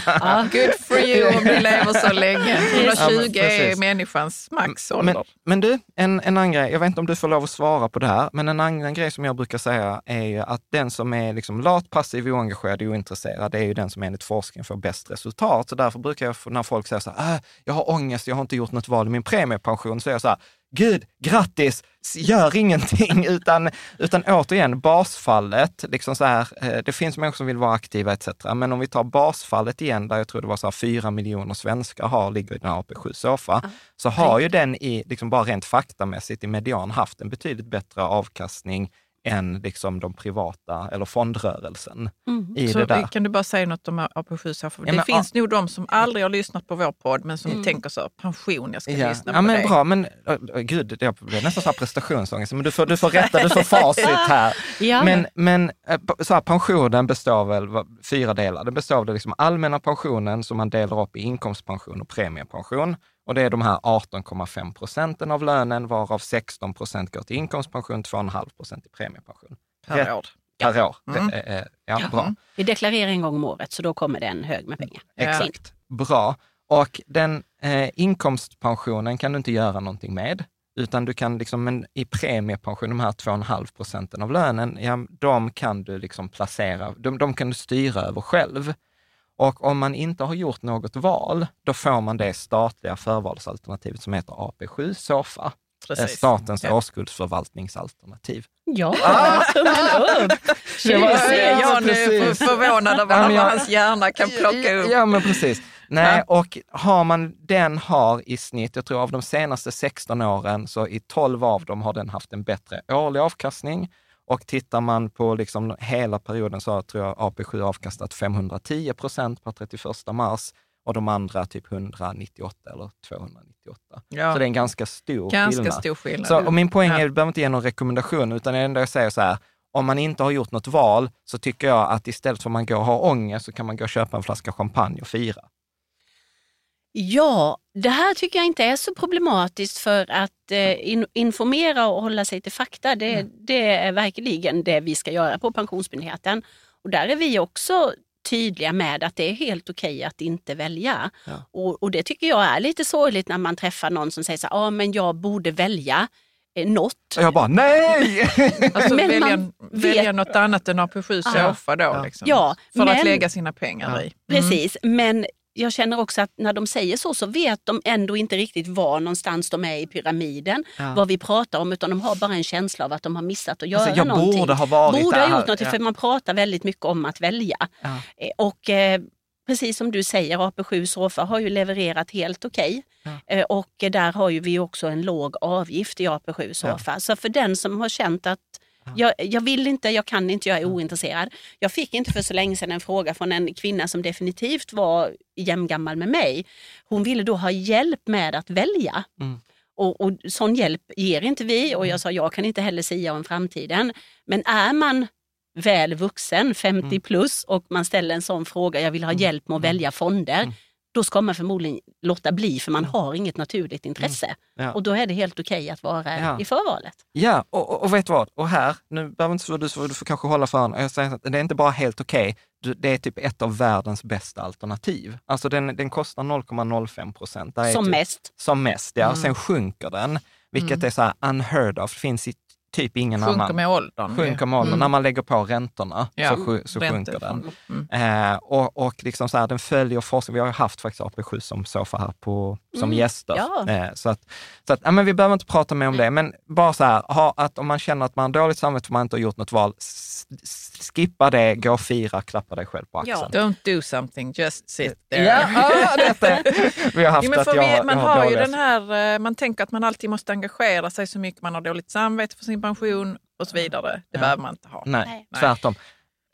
Ja, good for you om du lever så länge. 120 Ja, men är människans maxålder. Men, men du, en, en annan grej, jag vet inte om du får lov att svara på det här, men en annan grej som jag brukar säga är ju att den som är liksom lat, passiv, oengagerad och ointresserad, det är ju den som enligt forskningen får bäst resultat. Så därför brukar jag, när folk säger så här, äh, jag har ångest, jag har inte gjort något val i min premiepension, så är jag så här, Gud, grattis, gör ingenting, utan, utan återigen basfallet, liksom så här, eh, det finns människor som vill vara aktiva etc. Men om vi tar basfallet igen, där jag tror det var så här fyra miljoner svenskar har, ligger i den här AP7-SOFA, så har ju den i, liksom bara rent faktamässigt i median haft en betydligt bättre avkastning än liksom de privata eller fondrörelsen Mm. i Så det där. kan du bara säga något om AP7? Så Ja, det men, finns nog de som aldrig har lyssnat på vår podd men som tänker så, pension, jag ska Ja, lyssna ja på men det. bra, men äh, gud, det blir nästan så här prestationsångest. Men du får, du får rätta, du får facit här. Ja. Men, men så här, pensionen består väl av fyra delar. Den består av det liksom allmänna pensionen som man delar upp i inkomstpension och premiepension. Och det är de här 18,5 procenten av lönen, varav 16 procent går till inkomstpension, 2,5 procent till premiepension. Per år. Per år. Mm. Det är, ja, bra. Vi deklarerar en gång om året så då kommer det en hög med pengar. Ja. Exakt. Bra. Och den eh, inkomstpensionen kan du inte göra någonting med, utan du kan liksom, men i premiepension, de här 2,5 procenten av lönen, ja, de kan du liksom placera, de, de kan du styra över själv. Och om man inte har gjort något val, då får man det statliga förvalsalternativet som heter AP7 SOFA, Precis. statens Ja. årskuldsförvaltningsalternativ. Ja, upp! Det var- Jag nu precis. för- förvånad över Ja, vad hans hjärna kan plocka upp. Ja, men precis. Nej, och har man, den har i snitt, jag tror av de senaste 16 åren, så i 12 av dem har den haft en bättre årlig avkastning. Och tittar man på liksom hela perioden så har, tror jag AP7 avkastat 510 procent per 31 mars och de andra typ 198 eller 298. Ja. Så det är en ganska stor Ganska skillnad. stor skillnad. Så, och min poäng är, Ja. jag behöver inte ge någon rekommendation, utan det enda jag säger så här, om man inte har gjort något val så tycker jag att istället för att man går och har ångest så kan man gå och köpa en flaska champagne och fira. Ja, det här tycker jag inte är så problematiskt för att eh, in, informera och hålla sig till fakta. Det, det är verkligen det vi ska göra på Pensionsmyndigheten. Och där är vi också tydliga med att det är helt okej att inte välja. Ja. Och, och det tycker jag är lite sorgligt när man träffar någon som säger så här, ah, men jag borde välja eh, något. Och jag bara, nej! Alltså Men välja, man välja vet- något annat än AP7 Ja. SOFA då. Liksom, Ja, för att men- lägga sina pengar i. Precis, men jag känner också att när de säger så så vet de ändå inte riktigt var någonstans de är i pyramiden, Ja. vad vi pratar om, utan de har bara en känsla av att de har missat att göra Alltså, jag någonting. borde ha varit Borde där. ha gjort något, Ja. för man pratar väldigt mycket om att välja. Ja. Eh, Och eh, precis som du säger, AP7 Sofa har ju levererat helt okej. Eh, Och där har ju vi också en låg avgift i AP7 Sofa. Så för den som har känt att Jag, jag vill inte, jag kan inte, jag är ointresserad. Jag fick inte för så länge sedan en fråga från en kvinna som definitivt var jämngammal med mig. Hon ville då ha hjälp med att välja. Mm. Och, och sån hjälp ger inte vi och jag sa jag kan inte heller sia om framtiden. Men är man väl vuxen, 50 Mm. plus och man ställer en sån fråga, jag vill ha hjälp med att välja fonder. Mm. Då ska man förmodligen låta bli för man har inget naturligt intresse. Ja. Och då är det helt okej att vara Ja. i förvalet. Ja, och, och, och vet du vad? Och här, nu behöver inte du, du får kanske hålla för öronen. Jag säger att det är inte bara helt okej, du- det är typ ett av världens bästa alternativ. Alltså den, den kostar 0,05 procent. Som typ, mest. Som mest, ja. Sen sjunker den, vilket är så här unheard of. Det finns i typ ingen Sjunker annan. med åldern. Sjunker med åldern. När man lägger på räntorna Ja, så, så sjunker den. Mm. Eh, och och liksom så här, den följer forskning. Vi har ju haft faktiskt AP7 som sofa här på, som Mm, gäster. ja. Eh, så att, så att ja, men vi behöver inte prata mer om det, men bara så här, ha, att om man känner att man har dåligt samvete för man inte har gjort något val, skippa det, gå och fira, klappa dig själv på axeln. Don't do something, just sit there. Ja, ja, detta, vi har haft men att jag, vi, man jag har ju dåliga- den här, eh, man tänker att man alltid måste engagera sig så mycket, man har dåligt samvete för sin pension och så vidare. Det Ja. behöver man inte ha. Nej, Nej. tvärtom.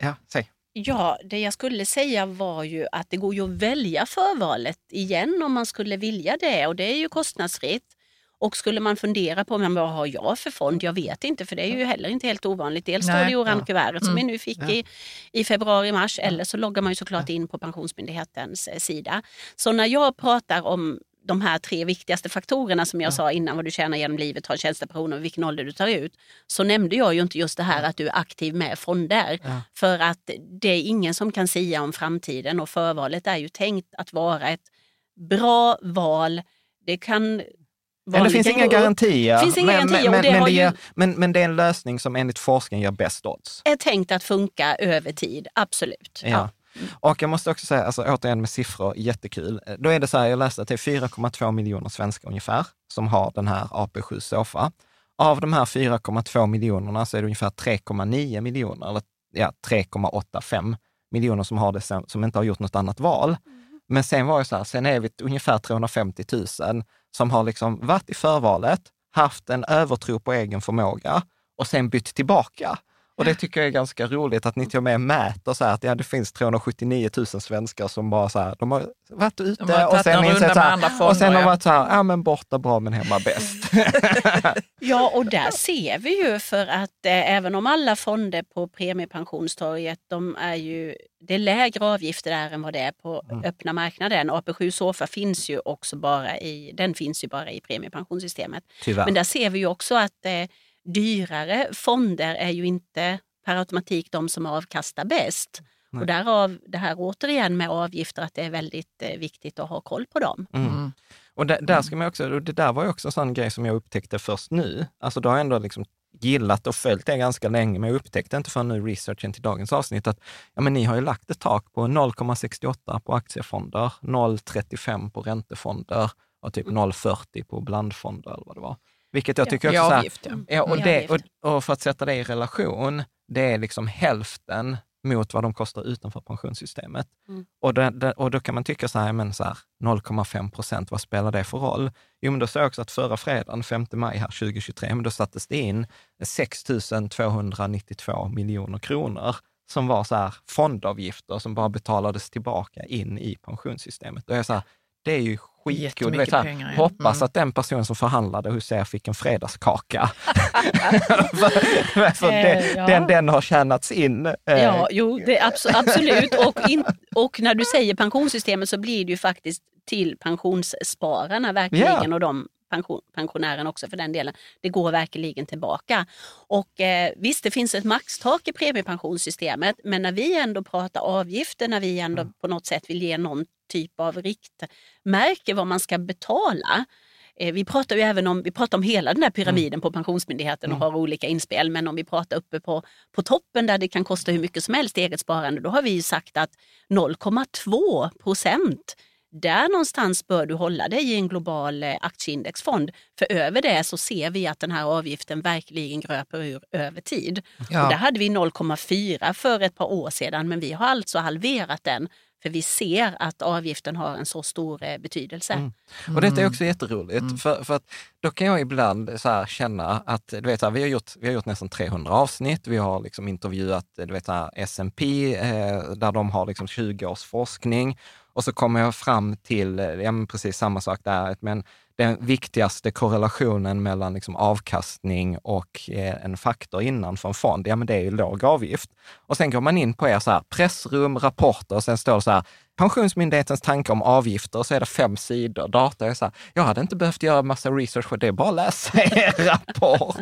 Ja, säg. Ja, det jag skulle säga var ju att det går ju att välja förvalet igen om man skulle vilja det och det är ju kostnadsfritt. Och skulle man fundera på men vad har jag för fond? Jag vet inte för det är ju heller inte helt ovanligt. Dels står det i orange kuvertet som Mm. vi nu fick i, i februari, mars eller så loggar man ju såklart in på Pensionsmyndighetens eh, sida. Så när jag pratar om de här tre viktigaste faktorerna som jag sa innan, vad du tjänar genom livet, har en tjänstepension och vilken ålder du tar ut, så nämnde jag ju inte just det här att du är aktiv med fonder. Ja. För att det är ingen som kan sia om framtiden och förvalet är ju tänkt att vara ett bra val. Det kan Men det finns inga garantier. finns inga men, garantier, men, och det men, har det ju- ger, men, men det är en lösning som enligt forskningen ger bäst odds. är tänkt att funka över tid, absolut. Ja. Och jag måste också säga, alltså, återigen med siffror, jättekul. Då är det så här, jag läste att det är 4,2 miljoner svenskar ungefär som har den här AP7 Sofa. Av de här 4,2 miljonerna så är det ungefär 3,9 miljoner, eller ja, 3,85 miljoner som har det sen, som inte har gjort något annat val. Men sen var det så här, sen är vi ungefär 350 000 som har liksom varit i förvalet, haft en övertro på egen förmåga och sen bytt tillbaka. Och det tycker jag är ganska roligt att ni till och med mäter så här att ja, det finns 379 000 svenskar som bara så här, de har varit ute har och sen insett så här, fonder, och sen har ja. varit så här, ja men borta bra men hemma bäst. Ja, och där ser vi ju för att eh, även om alla fonder på premiepensionstorget, de är ju, det är lägre avgifter där än vad det är på Mm. öppna marknaden. AP7 Sofa finns ju också bara i, den finns ju bara i premiepensionssystemet. Tyvärr. Men där ser vi ju också att eh, dyrare fonder är ju inte per automatik de som avkastar bäst. Och därav det här återigen med avgifter, att det är väldigt eh, viktigt att ha koll på dem. Mm. Och där, där ska man också, och det där var ju också en sån grej som jag upptäckte först nu. Alltså då har jag ändå liksom gillat och följt det ganska länge, men jag upptäckte inte förrän nu researchen till dagens avsnitt att ja, men ni har ju lagt ett tak på 0,68 på aktiefonder, 0,35 på räntefonder och typ 0,40 på blandfonder eller vad det var. Vilket jag Ja. tycker också så här, avgift, ja. Ja, och, det, avgift. och, och för att sätta det i relation, det är liksom hälften mot vad de kostar utanför pensionssystemet. Mm. Och, det, det, och då kan man tycka så här, men så här 0,5 procent, vad spelar det för roll? Jo, men då såg jag också att förra fredagen, 5 maj här 2023, men då sattes det in 6 292 miljoner kronor som var så här fondavgifter som bara betalades tillbaka in i pensionssystemet. Och jag så här, det är ju skitkul. Du vet, här, pengar, ja. Hoppas Mm. att den person som förhandlade hos er fick en fredagskaka. för för det, Eh, ja. den, den har tjänats in. Eh, Ja, jo, det är abso- absolut. Och, in, och när du säger pensionssystemet så blir det ju faktiskt till pensionsspararna verkligen Ja. och de pension, pensionärerna också för den delen. Det går verkligen tillbaka. Och eh, visst, det finns ett maxtak i premiepensionssystemet, men när vi ändå pratar avgifter, när vi ändå på något sätt vill ge någon typ av riktmärke vad man ska betala, Eh, Vi pratar ju även om, vi pratar om hela den här pyramiden på Pensionsmyndigheten och har olika inspel. Men om vi pratar uppe på, på toppen där det kan kosta hur mycket som helst eget sparande, då har vi ju sagt att 0,2 procent där någonstans bör du hålla dig i en global eh, aktieindexfond. För över det så ser vi att den här avgiften verkligen gröper ur över tid. Ja. Och där hade vi 0,4 för ett par år sedan men vi har alltså halverat den För vi ser att avgiften har en så stor eh, betydelse. Mm. Och detta är också jätteroligt, för, för att då kan jag ibland så här känna att du vet, så här, vi, har gjort, vi har gjort nästan 300 avsnitt, vi har liksom intervjuat du vet, så här, S&P eh, där de har liksom 20 års forskning och så kommer jag fram till, eh, ja men precis samma sak där, men den viktigaste korrelationen mellan liksom avkastning och eh, en faktor innan för en fond, ja men det är ju låg avgift. Och sen går man in på er så här, pressrum, rapporter och sen står det så här, Pensionsmyndighetens tanke om avgifter, så är det fem sidor. Data är så här, jag hade inte behövt göra massa research, det är bara att läsa er rapport.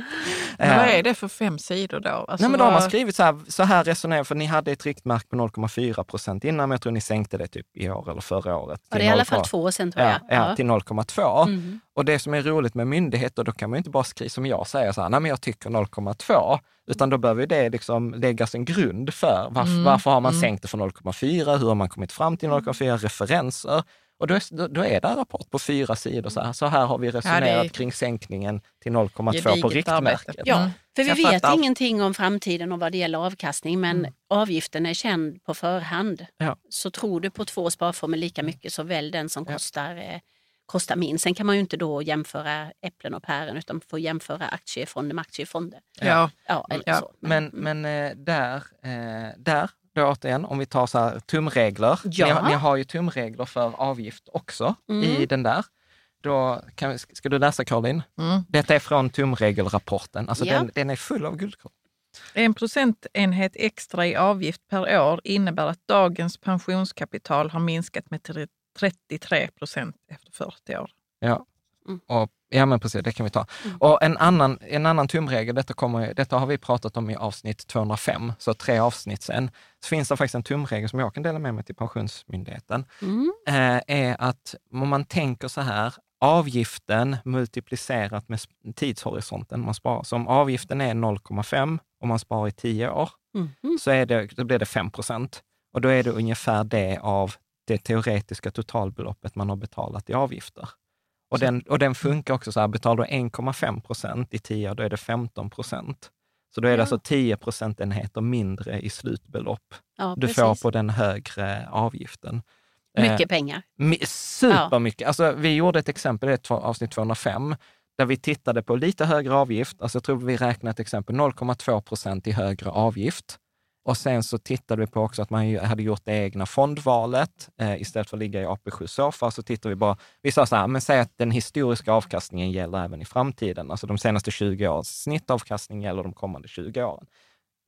Men vad Eh, är det för fem sidor då? Alltså, Nej, men då har man skrivit så här, så här resonerar för ni hade ett riktmärke på 0,4 procent innan, men jag tror ni sänkte det typ i år eller förra året. Ja, det är i alla 0,2. fall två år sedan tror Ja, jag. ja, till 0,2. Mm. Och det som är roligt med myndigheter, då kan man ju inte bara skriva som jag säger, så här, nej men jag tycker 0,2, utan då behöver det liksom läggas en grund för varför, Mm, varför har man mm. sänkt det från 0,4, hur har man kommit fram till 0,4, referenser. Och då är, då, är det en rapport på fyra sidor, så här, så här har vi resonerat är- kring sänkningen till 0,2 på riktmärket. Ja, Mm. för vi vet fattar. ingenting om framtiden och vad det gäller avkastning, men Mm. avgiften är känd på förhand. Ja. Så tror du på två sparformer lika mycket så välj den som Ja. kostar, eh, kostar minst. Sen kan man ju inte då jämföra äpplen och päron utan får jämföra aktiefonder med aktiefonder. Ja. Ja, eller Ja, så. Men, men eh, där, eh, där, då återigen, om vi tar så här tumregler. Ja. Ni, har- ni har ju tumregler för avgift också Mm. i den där. Då kan, vi- ska du läsa Caroline? Mm. Detta är från tumregelrapporten. Alltså Ja. den, den är full av guldkorn. En procentenhet extra i avgift per år innebär att dagens pensionskapital har minskat med 33 procent efter 40 år. Ja. Mm. Och, ja, men precis, det kan vi ta. Mm. Och en annan, en annan tumregel, detta, kommer, detta har vi pratat om i avsnitt 205, så tre avsnitt sen. Så finns det faktiskt en tumregel som jag kan dela med mig till Pensionsmyndigheten. Mm. eh, är att om man tänker så här, avgiften multiplicerat med tidshorisonten man sparar. Så om avgiften är 0,5 och man sparar i 10 år, Mhm. så är det, då blir det 5 procent. Och då är det ungefär det av det teoretiska totalbeloppet man har betalat i avgifter. Och den, och den funkar också så här, betalar du 1,5 procent i 10 år, då är det 15 procent. Så då är det Ja. alltså 10 procentenheter mindre i slutbelopp Ja, du precis. får på den högre avgiften. Eh, Mycket pengar. Supermycket. Alltså, vi gjorde ett exempel i avsnitt 205, där vi tittade på lite högre avgift. Alltså, jag tror vi räknade ett exempel 0,2 procent i högre avgift. Och sen så tittade vi på också att man hade gjort det egna fondvalet eh, istället för att ligga i AP7 Sofa. Så tittade vi bara, vi sa så här, men säg att den historiska avkastningen gäller även i framtiden. Alltså de senaste 20 årens snittavkastning gäller de kommande 20 åren.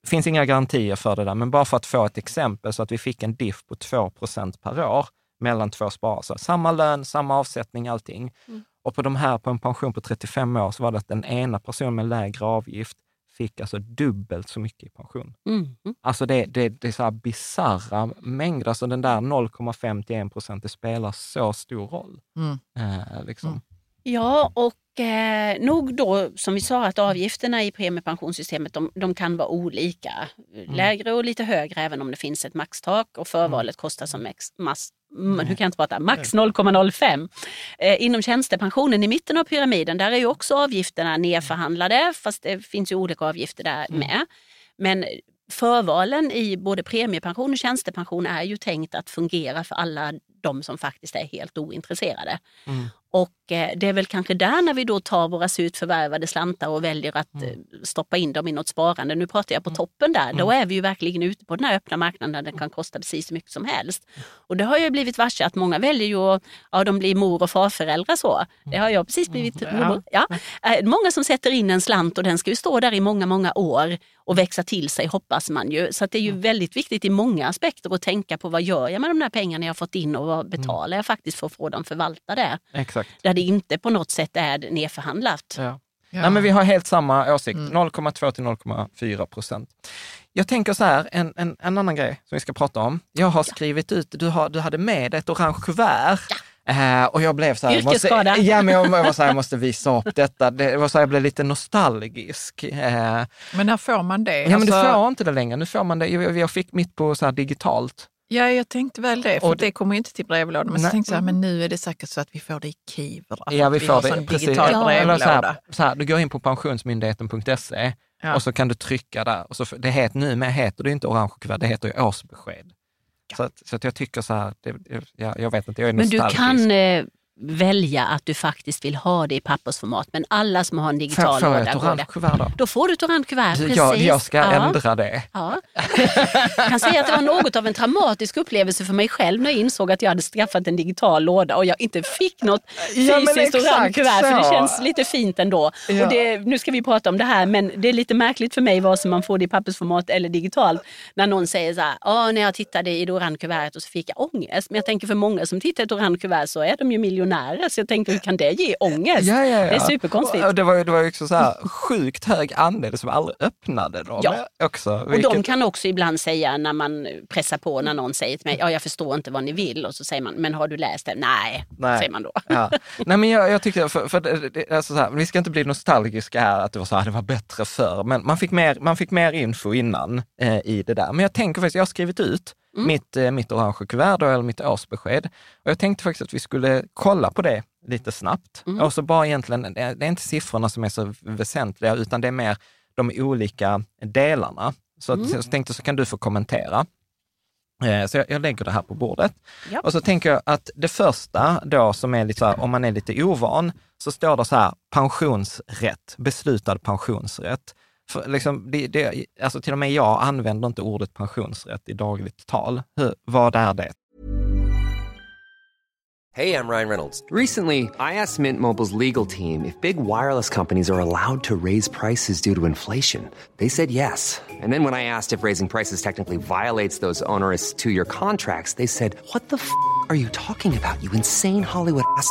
Det finns inga garantier för det där, men bara för att få ett exempel så att vi fick en diff på 2% per år mellan två sparare. Samma lön, samma avsättning, allting. Mm. Och på de här, på en pension på 35 år, så var det att den ena personen med lägre avgift fick alltså dubbelt så mycket i pension. Mm. Alltså det, det, det är så här bisarra mängder, alltså den där 0,5 till 1 procent, det spelar så stor roll. Mm. Eh, liksom. Mm. Ja, och eh, nog då som vi sa att avgifterna i premiepensionssystemet de, de kan vara olika. Lägre och lite högre även om det finns ett maxtak och förvalet kostar som ex, mass, mm, hur kan jag inte prata, max 0,05. Eh, inom tjänstepensionen i mitten av pyramiden där är ju också avgifterna nedförhandlade fast det finns ju olika avgifter där med. Men förvalen i både premiepension och tjänstepension är ju tänkt att fungera för alla de som faktiskt är helt ointresserade. Mm. Och eh, det är väl kanske där när vi då tar våra surt förvärvade slantar och väljer att Mm. eh, stoppa in dem i något sparande. Nu pratar jag på toppen där. Då är vi ju verkligen ute på den här öppna marknaden där det kan kosta precis så mycket som helst. Och det har jag blivit varse att många väljer ju att ja, de blir mor och farföräldrar så. Det har jag precis blivit. Ja. Ja. Eh, Många som sätter in en slant och den ska ju stå där i många, många år och växa till sig hoppas man ju. Så att det är ju väldigt viktigt i många aspekter att tänka på vad gör jag med de där pengarna jag har fått in och vad betalar jag faktiskt för att få dem förvaltade. Exakt. Där det inte på något sätt är nedförhandlat. Ja. Ja. Nej, men vi har helt samma åsikt, Mm. 0,2 till 0,4 procent. Jag tänker så här, en, en, en annan grej som vi ska prata om. Jag har skrivit ut, du, har, du hade med ett orange kuvert. Eh, och jag blev så här, måste, ja, men jag, jag, var så här, jag måste visa upp detta. Det var så här, jag blev lite nostalgisk. Eh, Men när får man det? ja, men du Alltså, får inte det längre. Nu får man det, jag, jag fick mitt på så digitalt. Ja, jag tänkte väl det, för Och det- kommer ju inte till brevlådan. Men Nej. så tänkte jag, men nu är det säkert så att vi får det i Kivra. Ja, att vi får det. sån Precis. digital Ja, eller så brevlåda. här, så här, du går in på pensionsmyndigheten.se Ja. och så kan du trycka där. Och så, det het, nu med heter det inte orange kuvert, det heter ju årsbesked. Så, att, så att jag tycker så här, det, jag, jag vet inte, jag är Men du kan eh, välja att du faktiskt vill ha det i pappersformat. Men alla som har en digital Får, får jag låda ett orange kuvert då? Då får du ett orange kuvert, precis. Jag, jag ska Ja. ändra det. Ja. Jag kan säga att det var något av en traumatisk upplevelse för mig själv när jag insåg att jag hade skaffat en digital låda och jag inte fick något Ja, fysiskt exakt orange kuvert. För det känns lite fint ändå. Ja. Och det, nu ska vi prata om det här men det är lite märkligt för mig vare sig man får det i pappersformat eller digitalt. När någon säger så här, "Ja, när jag tittade i det orange kuvertet och så fick jag ångest. Men jag tänker för många som tittar i ett orange kuvert så är de ju miljonärer. Så jag tänkte hur kan det ge ångest? Ja, ja, ja. Det är superkonstigt. Och det var ju det var också så här sjukt hög andel som aldrig öppnade dem Ja. också. Och de vilket- kan också ibland säga när man pressar på när någon säger till mig, ja jag förstår inte vad ni vill och så säger man, men har du läst det? Nej, Nej. säger man då. Ja. Nej, men jag, jag tycker, för, för det, alltså så här, vi ska inte bli nostalgiska här, att det var så här, det var bättre förr, men man fick mer, man fick mer info innan eh, i det där. Men jag tänker faktiskt, jag har skrivit ut mitt, eh, mitt orange kuvert, då, eller mitt årsbesked, och jag tänkte faktiskt att vi skulle kolla på det lite snabbt. Och så bara egentligen, det är inte siffrorna som är så väsentliga, utan det är mer de olika delarna. Så, att, så jag tänkte så kan du få kommentera. Eh, Så jag, jag lägger det här på bordet. Ja. Och så tänker jag att det första då som är lite så här, om man är lite ovan, så står det så här, pensionsrätt, beslutad pensionsrätt. För liksom, det, det, alltså till och med jag använder inte ordet pensionsrätt i dagligt tal. Hur, vad är det? Hej, jag Ryan Reynolds. Recently, I asked Mint Mobile's legal team if big wireless companies are allowed to raise prices due to inflation. They said yes. And then when I asked if raising prices technically violates those onerous two year contracts, they said, What the f are you talking about, you insane Hollywood ass?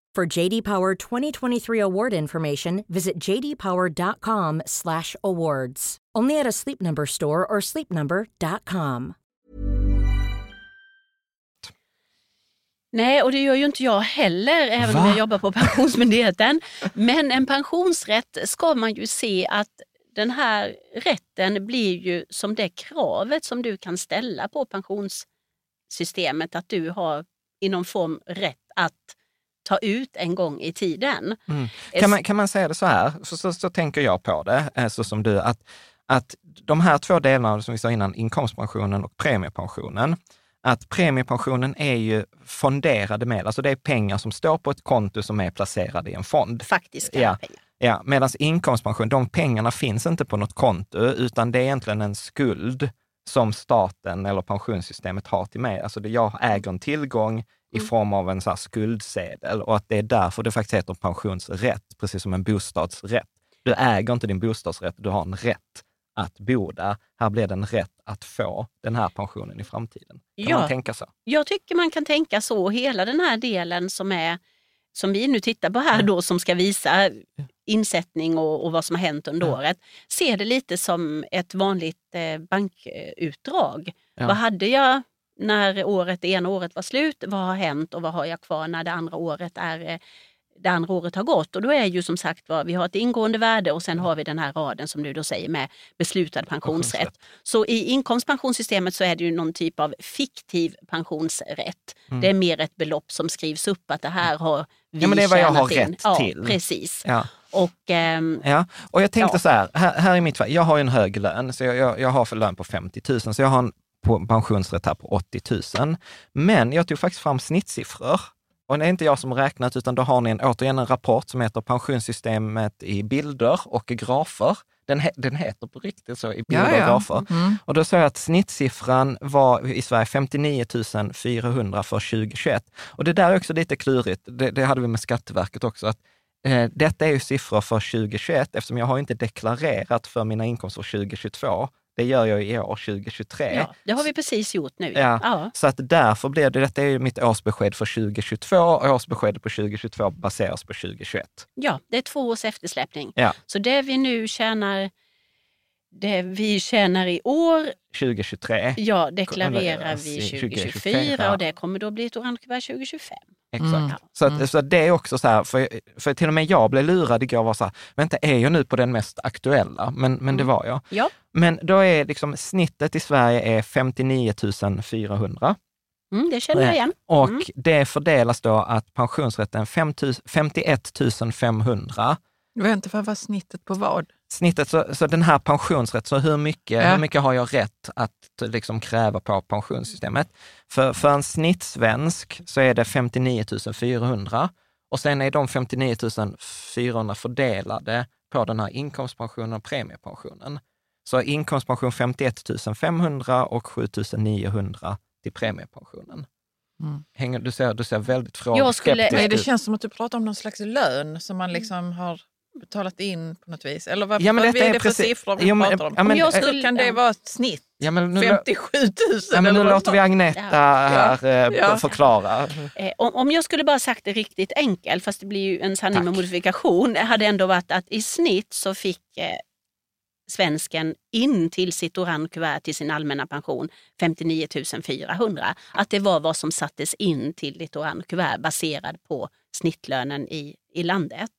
For JD Power 2023 award information, visit jdpower.com/awards. Only at a Sleep Number store or sleepnumber.com. Nej, och det gör ju inte jag heller, även om Va? jag jobbar på Pensionsmyndigheten. Men en pensionsrätt ska man ju se att den här rätten blir ju som det kravet som du kan ställa på pensionssystemet, att du har i någon form rätt att ta ut en gång i tiden. Kan man, kan man säga det så här, så, så, så tänker jag på det, eh, så som du, att, att de här två delarna som vi sa innan, inkomstpensionen och premiepensionen, att premiepensionen är ju fonderade medel, alltså det är pengar som står på ett konto som är placerade i en fond. Faktiska Ja. pengar. Ja, medan inkomstpension, de pengarna finns inte på något konto, utan det är egentligen en skuld som staten eller pensionssystemet har till mig. Alltså det, jag äger en tillgång i form av en så skuldsedel och att det är därför det faktiskt heter pensionsrätt, precis som en bostadsrätt. Du äger inte din bostadsrätt, du har en rätt att bo där. Här blir det en rätt att få den här pensionen i framtiden. Kan Ja. man tänka så? Jag tycker man kan tänka så. Hela den här delen som är som vi nu tittar på här då som ska visa insättning och, och vad som har hänt under året. Ser det lite som ett vanligt eh, bankutdrag. Ja. Vad hade jag när året, det ena året var slut? Vad har hänt och vad har jag kvar när det andra året är eh, det andra året har gått och då är ju som sagt vad vi har ett ingående värde och sen har vi den här raden som du då säger med beslutad pensionsrätt. Så i inkomstpensionssystemet så är det ju någon typ av fiktiv pensionsrätt. Mm. Det är mer ett belopp som skrivs upp att det här har vi Ja, men det är vad jag har in. rätt ja, till. Precis. Ja. Och ehm, Ja, och jag tänkte Ja. så här, här, här i mitt fall, jag har en hög lön, så jag, jag, jag har för lön på 50 000, så jag har en pensionsrätt här på 80 000. Men jag tog faktiskt fram snittsiffror. Och det är inte jag som räknat, utan då har ni en, återigen en rapport som heter Pensionssystemet i bilder och grafer. Den, he, den heter på riktigt så, i bilder Ja, ja. och grafer. Mm. Och då sa jag att snittsiffran var i Sverige 59 400 för 2021. Och det där är också lite klurigt. Det, det hade vi med Skatteverket också. Att, eh, detta är ju siffror för 2021 eftersom jag har inte deklarerat för mina inkomster för 2022. Det gör jag i år, 2023. Ja, det har vi precis gjort nu. Ja, Ja. Så att därför blir det, detta är mitt årsbesked för 2022 och årsbeskedet på 2022 baseras på 2021. ja, det är två års eftersläpning. Ja, Så det vi nu tjänar, det vi tjänar i år, 2023. ja, deklarerar vi i 2024 2024. och det kommer då bli ett orange kuvert 2025. Exakt. Mm. Så, att, så det är också så här, för, för till och med jag blev lurad igår och var så här, vänta, är jag nu på den mest aktuella? Men, men det var jag. Ja, Men då är liksom snittet i Sverige är 59 400. mm, det känner jag igen. Och Mm. det fördelas då att pensionsrätten 5 000 51 500 Vänta, vad var snittet på vad? Snittet, så, så den här pensionsrätt, så hur mycket, Ja. hur mycket har jag rätt att liksom kräva på pensionssystemet? För, för en snittsvensk så är det 59 400 och sen är de 59 400 fördelade på den här inkomstpensionen och premiepensionen. Så inkomstpension 51 500 och 7 900 till premiepensionen. Mm. Hänger, du, ser, du ser väldigt frågskeptisk Nej, det ut. känns som att du pratar om någon slags lön som man liksom har betalat in på något vis. Eller vad, Ja, men vad är är det för precis- siffror vi Jo, men- pratar om? ja, men- Hur skulle- kan det vara ett snitt? Ja, men nu, 57 000? ja, men nu låter vi Agneta här eh, Ja. förklara. Eh, om, om jag skulle bara sagt det riktigt enkelt, fast det blir ju en sanning Tack. med modifikation, det hade ändå varit att i snitt så fick eh, svensken in till sitt orange kuvert till sin allmänna pension 59 400. Att det var vad som sattes in till ditt orange kuvert baserad på snittlönen i, i landet.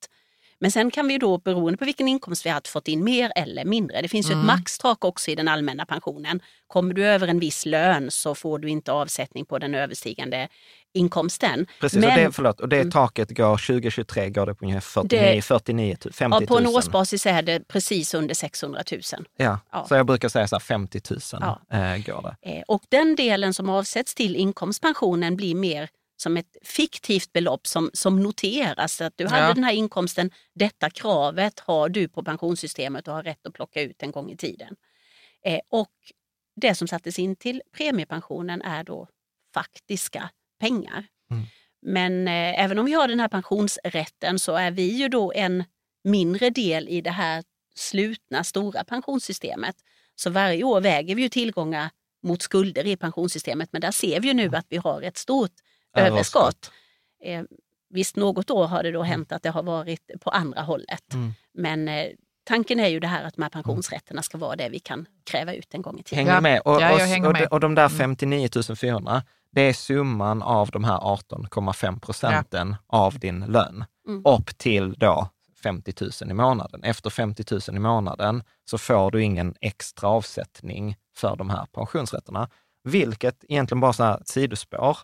Men sen kan vi då, beroende på vilken inkomst vi har fått in mer eller mindre. Det finns ju ett maxtak också i den allmänna pensionen. Kommer du över en viss lön så får du inte avsättning på den överstigande inkomsten. Precis, Men- och, det, förlåt, och det Mm. taket går 2023 går det på ungefär 49, Det- 49 000, 50 000. Ja, på en årsbasis är det precis under 600 000. Ja, Ja. så jag brukar säga så här 50 000 Ja. eh, går det. Eh, Och den delen som avsätts till inkomstpensionen blir mer som ett fiktivt belopp som, som noteras. Att du hade Ja. den här inkomsten, detta kravet har du på pensionssystemet och har rätt att plocka ut en gång i tiden. Eh, Och det som sattes in till premiepensionen är då faktiska pengar. Mm. Men eh, även om vi har den här pensionsrätten så är vi ju då en mindre del i det här slutna stora pensionssystemet. Så varje år väger vi ju tillgångar mot skulder i pensionssystemet men där ser vi ju nu att vi har ett stort överskott. Eh, visst, något år har det då hänt att det har varit på andra hållet. Mm. Men eh, tanken är ju det här att de här pensionsrätterna ska vara det vi kan kräva ut en gång i tiden. Hänger Ja. med? Och, Ja, jag och, hänger och, med. och de där 59 400, det är summan av de här 18,5 procenten av din lön. Mm. Upp till då 50 000 i månaden. Efter 50 000 i månaden så får du ingen extra avsättning för de här pensionsrätterna. Vilket egentligen bara så här sidospår.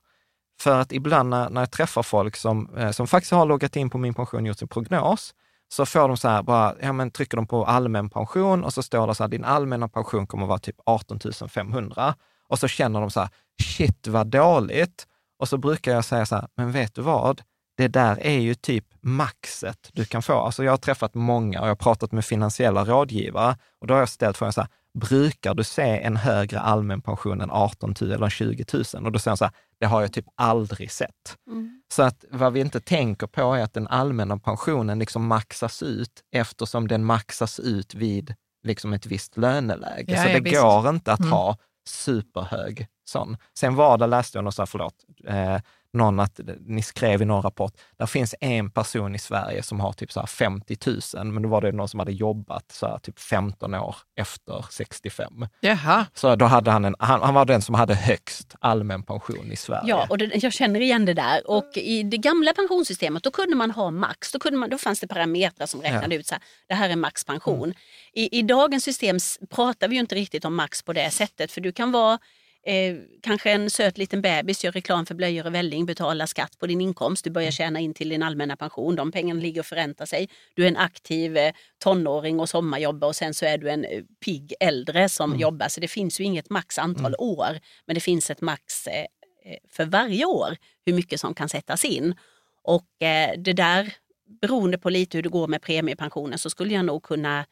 För att ibland när, när jag träffar folk som, eh, som faktiskt har loggat in på min pension och gjort sin prognos, så får de så här bara, ja men trycker de på allmän pension och så står det så här, din allmänna pension kommer att vara typ 18 500. Och så känner de så här, shit vad dåligt. Och så brukar jag säga så här, men vet du vad? Det där är ju typ maxet du kan få. Alltså jag har träffat många och jag har pratat med finansiella rådgivare och då har jag ställt frågan så här, brukar du se en högre allmän pension än 18 000 eller 20 000? Och då säger de så här, det har jag typ aldrig sett. Mm. Så att vad vi inte tänker på är att den allmänna pensionen liksom maxas ut eftersom den maxas ut vid liksom ett visst löneläge. Ja, så ja, det visst. går inte att Mm. ha superhög sån. Sen var det, läste jag någon så här, förlåt, eh, någon att ni skrev i någon rapport, där finns en person i Sverige som har typ så här 50 000, men då var det någon som hade jobbat så här typ 15 år efter 65. Jaha. Så då hade han en, han, han var den som hade högst allmän pension i Sverige. Ja, och det, jag känner igen det där. Och i det gamla pensionssystemet då kunde man ha max. Då, kunde man, då fanns det parametrar som räknade ut så här, det här är maxpension. I, I dagens system pratar vi ju inte riktigt om max på det sättet. För du kan vara eh, kanske en söt liten bebis gör reklam för blöjor och välling, betalar skatt på din inkomst, du börjar tjäna in till din allmänna pension, de pengarna ligger och förräntar sig. Du är en aktiv eh, tonåring och sommarjobbar och sen så är du en eh, pigg äldre som Mm. jobbar. Så det finns ju inget max antal år, men det finns ett max eh, eh, för varje år hur mycket som kan sättas in. Och eh, det där, beroende på lite hur det går med premiepensionen, så skulle jag nog kunna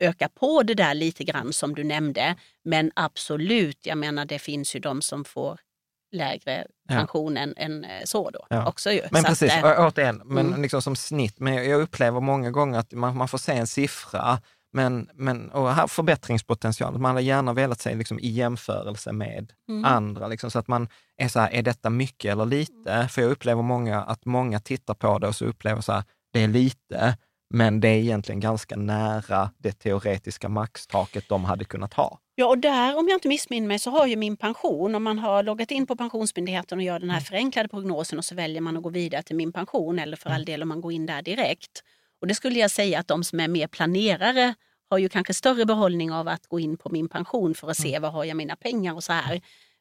öka på det där lite grann som du nämnde. Men absolut, jag menar det finns ju de som får lägre Ja. pension än, än eh, så då Ja. också ju. Men Så att, precis, eh, återigen, men mm. liksom som snitt. Men jag- jag upplever många gånger att man, man får se en siffra, men, men och här förbättringspotential. Man hade gärna velat se liksom, i jämförelse med Mm. andra, liksom, så att man är så här, är detta mycket eller lite? För jag upplever många, att många tittar på det och så upplever så här, det är lite, men det är egentligen ganska nära det teoretiska maxtaket de hade kunnat ha. Ja, och där om jag inte missminner mig så har ju min pension, om man har loggat in på Pensionsmyndigheten och gör den Mm. här förenklade prognosen och så väljer man att gå vidare till min pension eller för Mm. all del om man går in där direkt. Och det skulle jag säga att de som är mer planerare har ju kanske större behållning av att gå in på min pension för att se Mm. var har jag mina pengar och så här.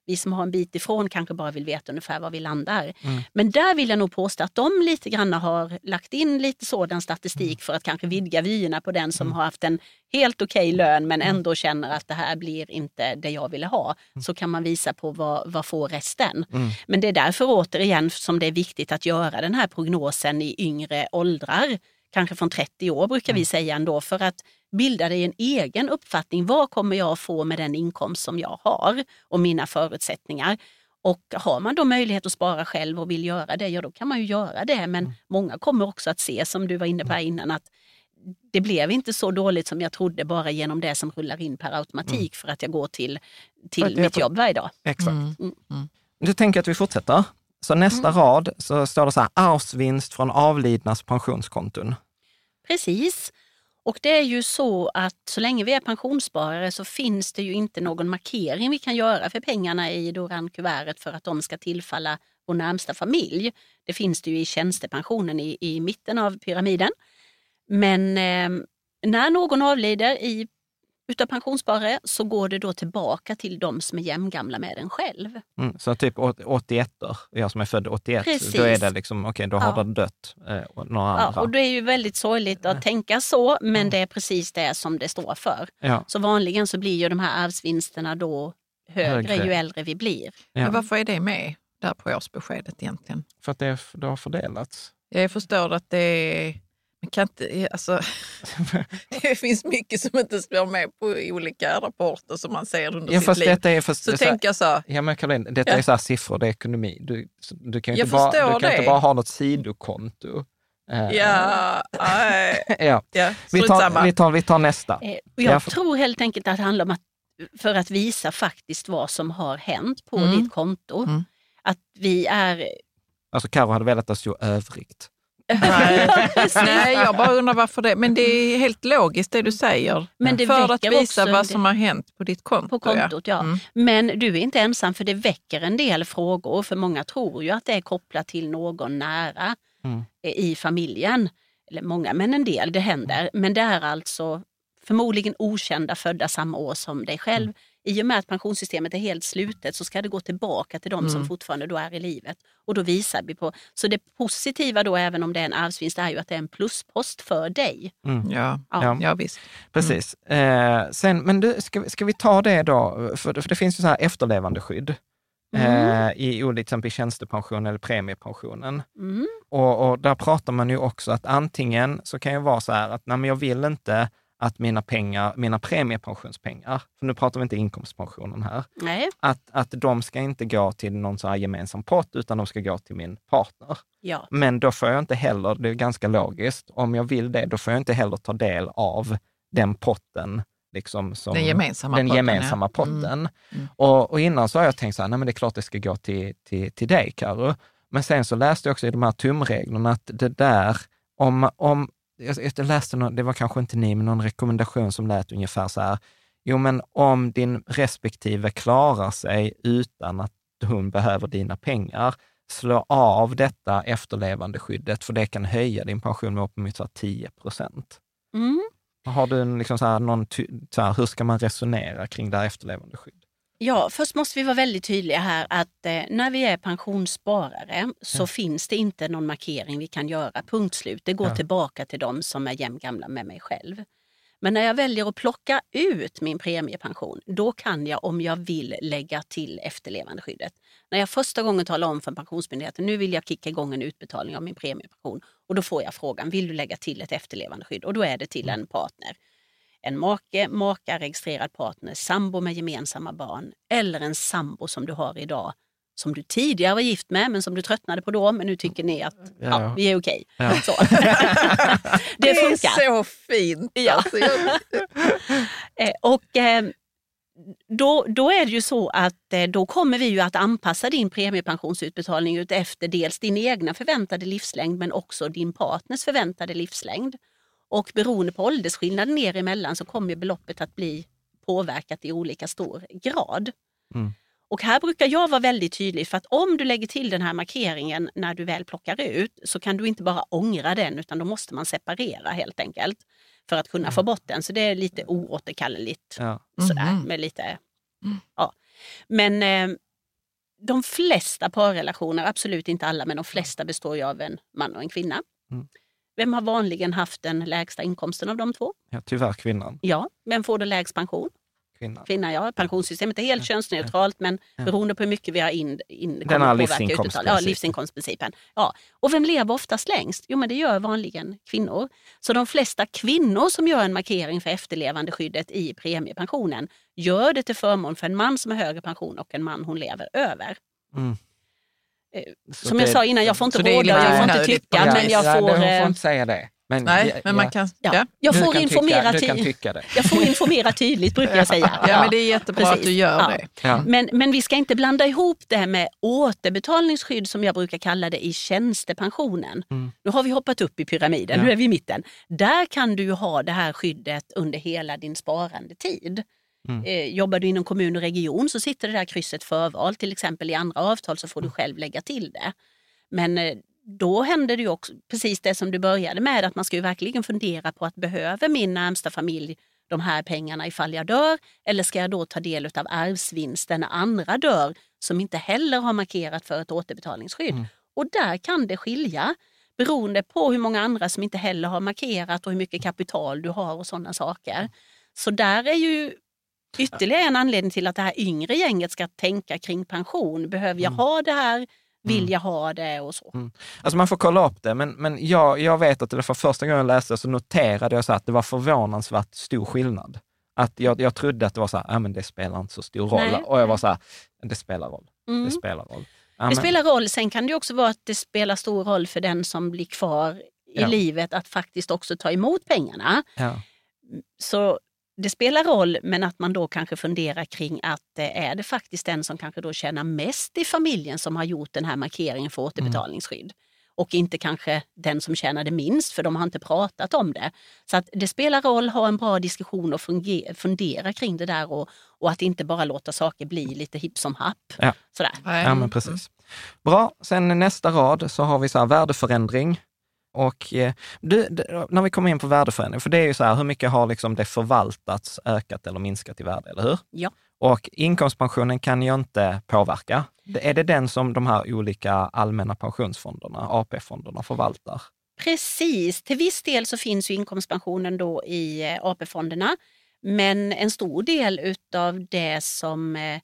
Vi som har en bit ifrån kanske bara vill veta ungefär var vi landar. Mm. Men där vill jag nog påstå att de lite grann har lagt in lite sådan statistik för att kanske vidga vyerna på den som har haft en helt okej lön men ändå känner att det här blir inte det jag ville ha. Så kan man visa på vad, vad får resten. Mm. Men det är därför återigen som det är viktigt att göra den här prognosen i yngre åldrar. Kanske från 30 år brukar vi säga ändå för att bilda dig en egen uppfattning. Vad kommer jag att få med den inkomst som jag har och mina förutsättningar? Och har man då möjlighet att spara själv och vill göra det, ja då kan man ju göra det. Men många kommer också att se, som du var inne på här innan, att det blev inte så dåligt som jag trodde bara genom det som rullar in per automatik för att jag går till, till jag mitt jobb varje dag. Exakt. Mm. Du tänker att vi fortsätter. Så nästa rad så står det så här, arvsvinst från avlidnas pensionskonton. Precis. Och det är ju så att så länge vi är pensionssparare så finns det ju inte någon markering vi kan göra för pengarna i Doran-kuvertet för att de ska tillfalla vår närmsta familj. Det finns det ju i tjänstepensionen i, i mitten av pyramiden. Men eh, när någon avlider i, utav pensionssparare så går det då tillbaka till de som är jämngamla med en själv. Mm, så typ åt- 81 jag som är född 81, Precis. då är det liksom, okej, då har Ja. det dött eh, och några Ja, andra. och det är ju väldigt sorgligt att tänka så, men det är precis det som det står för. Ja. Så vanligen så blir ju de här arvsvinsterna då högre, Högre. ju äldre vi blir. Ja. Men varför är det med där på årsbeskedet egentligen? För att det, är- det har fördelats. Jag förstår att det är... Man kan inte, alltså, det finns mycket som inte står med på olika rapporter som man ser under Ja, sitt liv. detta är, fast, så så tänker jag så, här, Ja, men Caroline, detta Ja. är så här siffror, det är ekonomi. Du, du kan ju inte, bara, du kan det. inte bara ha något sidokonto. Eh, ja, nej, ja. ja, Vi, tar, vi, tar, vi tar nästa. Eh, jag Ja, för- tror helt enkelt att det handlar om att för att visa faktiskt vad som har hänt på Mm. ditt konto. Mm. Att vi är... Alltså Karo hade velat att stå övrigt. Nej. Nej, jag bara undrar varför det. Men det är helt logiskt det du säger. Men det för att visa vad som har hänt på ditt konto. på kontot. Ja. Mm. Men du är inte ensam för det väcker en del frågor. För många tror ju att det är kopplat till någon nära Mm. eh, i familjen. Eller många, men en del, det händer. Men det är alltså förmodligen okända födda samma år som dig själv. Mm. I och med att pensionssystemet är helt slutet så ska det gå tillbaka till de Mm. som fortfarande då är i livet. Och då visar vi på... Så det positiva då, även om det är en arvsvinst, är ju att det är en pluspost för dig. Mm. Ja, Ja. ja. ja, visst. Precis. Eh, sen, men du, ska, vi- ska vi ta det då? För, för det finns ju så här efterlevandeskydd. Eh, i olika, till exempel i tjänstepension eller premiepensionen. Mm. Och, och där pratar man ju också att antingen så kan jag vara så här att nej, men jag vill inte att mina pengar, mina premiepensionspengar, för nu pratar vi inte inkomstpensionen här, Nej, att, att de ska inte gå till någon så här gemensam pott, utan de ska gå till min partner. ja. Men då får jag inte heller, det är ganska logiskt, om jag vill det, då får jag inte heller ta del av den potten. Liksom som, Den gemensamma den potten, gemensamma ja. potten. Mm. Mm. Och, och innan så har jag tänkt så här, nej men det är klart det ska gå till, till, till dig, Karo. Men sen så läste jag också i de här tumreglerna att det där, om, om jag, jag läste, någon, det var kanske inte ni, men någon rekommendation som lät ungefär så här, jo men om din respektive klarar sig utan att hon behöver dina pengar, slå av detta efterlevandeskyddet, för det kan höja din pension med uppemot så här 10 procent. Mm. Har du liksom så här, någon, så här, hur ska man resonera kring det här efterlevandeskydd? Ja, först måste vi vara väldigt tydliga här att eh, när vi är pensionssparare så finns det inte någon markering vi kan göra, punkt slut. Det går Ja. tillbaka till de som är jämngamla med mig själv. Men när jag väljer att plocka ut min premiepension, då kan jag om jag vill lägga till efterlevandeskyddet. När jag första gången talar om för Pensionsmyndigheten, nu vill jag kicka igång en utbetalning av min premiepension och då får jag frågan, vill du lägga till ett efterlevandeskydd? Och då är det till en partner. En make, maka, registrerad partner, sambo med gemensamma barn eller en sambo som du har idag som du tidigare var gift med men som du tröttnade på då men nu tycker ni att ja, Ja. vi är okej. Ja. Så. det funkar. är så fint. Ja. Alltså, jag, Eh, Och eh, då, då är det ju så att eh, då kommer vi ju att anpassa din premiepensionsutbetalning ut efter dels din egna förväntade livslängd men också din partners förväntade livslängd. Och beroende på åldersskillnaden ner emellan så kommer beloppet att bli påverkat i olika stor grad. Mm. Och här brukar jag vara väldigt tydlig för att om du lägger till den här markeringen när du väl plockar ut så kan du inte bara ångra den utan då måste man separera helt enkelt för att kunna få bort den. Så det är lite oåterkalleligt. Ja. Sådär, Mhm. med lite, ja. Men eh, de flesta parrelationer, absolut inte alla, men de flesta består ju av en man och en kvinna. Mm. Vem har vanligen haft den lägsta inkomsten av de två? ja, tyvärr kvinnan. Ja. Vem får då lägst pension? kvinnan. Kvinna, ja. Pensionssystemet är helt könsneutralt men beroende på hur mycket vi har in, in Den här livsinkomstprincipen. Ja, livsinkomstprincipen. Ja. Och vem lever oftast längst? Jo, men det gör vanligen kvinnor. Så de flesta kvinnor som gör en markering för efterlevandeskyddet i premiepensionen gör det till förmån för en man som har högre pension och en man hon lever över. Mm. Eh, Som jag det- sa innan, jag får inte råda jag får inte tycka, men jag ja, får, hon eh, får inte säga det. Men, nej, ja, men man kan... ja, Ja. jag får kan informera tycka, ty- jag får informera tydligt brukar jag säga. Ja, men det är jättebra att precis. du gör Ja. det. Ja. Men, men vi ska inte blanda ihop det med återbetalningsskydd som jag brukar kalla det i tjänstepensionen. Mm. Nu har vi hoppat upp i pyramiden, Ja. nu är vi i mitten. Där kan du ha det här skyddet under hela din sparande tid. Mm. Eh, jobbar du inom kommun och region så sitter det där krysset förval. Till exempel i andra avtal så får du själv lägga till det. Men eh, då händer det ju också precis det som du började med, att man ska ju verkligen fundera på att behöver min närmsta familj de här pengarna ifall jag dör? Eller ska jag då ta del av arvsvinsten när andra dör som inte heller har markerat för ett återbetalningsskydd? Mm. Och där kan det skilja beroende på hur många andra som inte heller har markerat och hur mycket kapital du har och sådana saker. Så där är ju ytterligare en anledning till att det här yngre gänget ska tänka kring pension. Behöver jag Mm. ha det här? Vill Mm. jag ha det? Och så. Mm. Alltså man får kolla upp det, men, men jag, jag vet att det för första gången jag läste så noterade jag så att det var förvånansvärt stor skillnad. Att jag, jag trodde att det var så här, ja men det spelar inte så stor roll. Nej. Och jag var så här, det spelar roll. Mm. Det spelar roll. Ja, Det spelar roll. Sen kan det också vara att det spelar stor roll för den som blir kvar i Ja. livet att faktiskt också ta emot pengarna. Ja. Så det spelar roll, men att man då kanske funderar kring att eh, är det faktiskt den som kanske då tjänar mest i familjen som har gjort den här markeringen för återbetalningsskydd? Och inte kanske den som tjänade minst, för de har inte pratat om det. Så att det spelar roll, ha en bra diskussion och fundera kring det där och, och att inte bara låta saker bli lite hipp som happ. Ja. Sådär. Ja, men precis. Bra, sen nästa rad så har vi så här värdeförändring. Och eh, du, när vi kommer in på värdeförändring, för det är ju så här, hur mycket har liksom det förvaltats, ökat eller minskat i värde, eller hur? Ja. Och inkomstpensionen kan ju inte påverka. Är det den som de här olika allmänna pensionsfonderna, AP-fonderna, förvaltar? Precis, till viss del så finns ju inkomstpensionen då i eh, AP-fonderna. Men en stor del utav det som eh,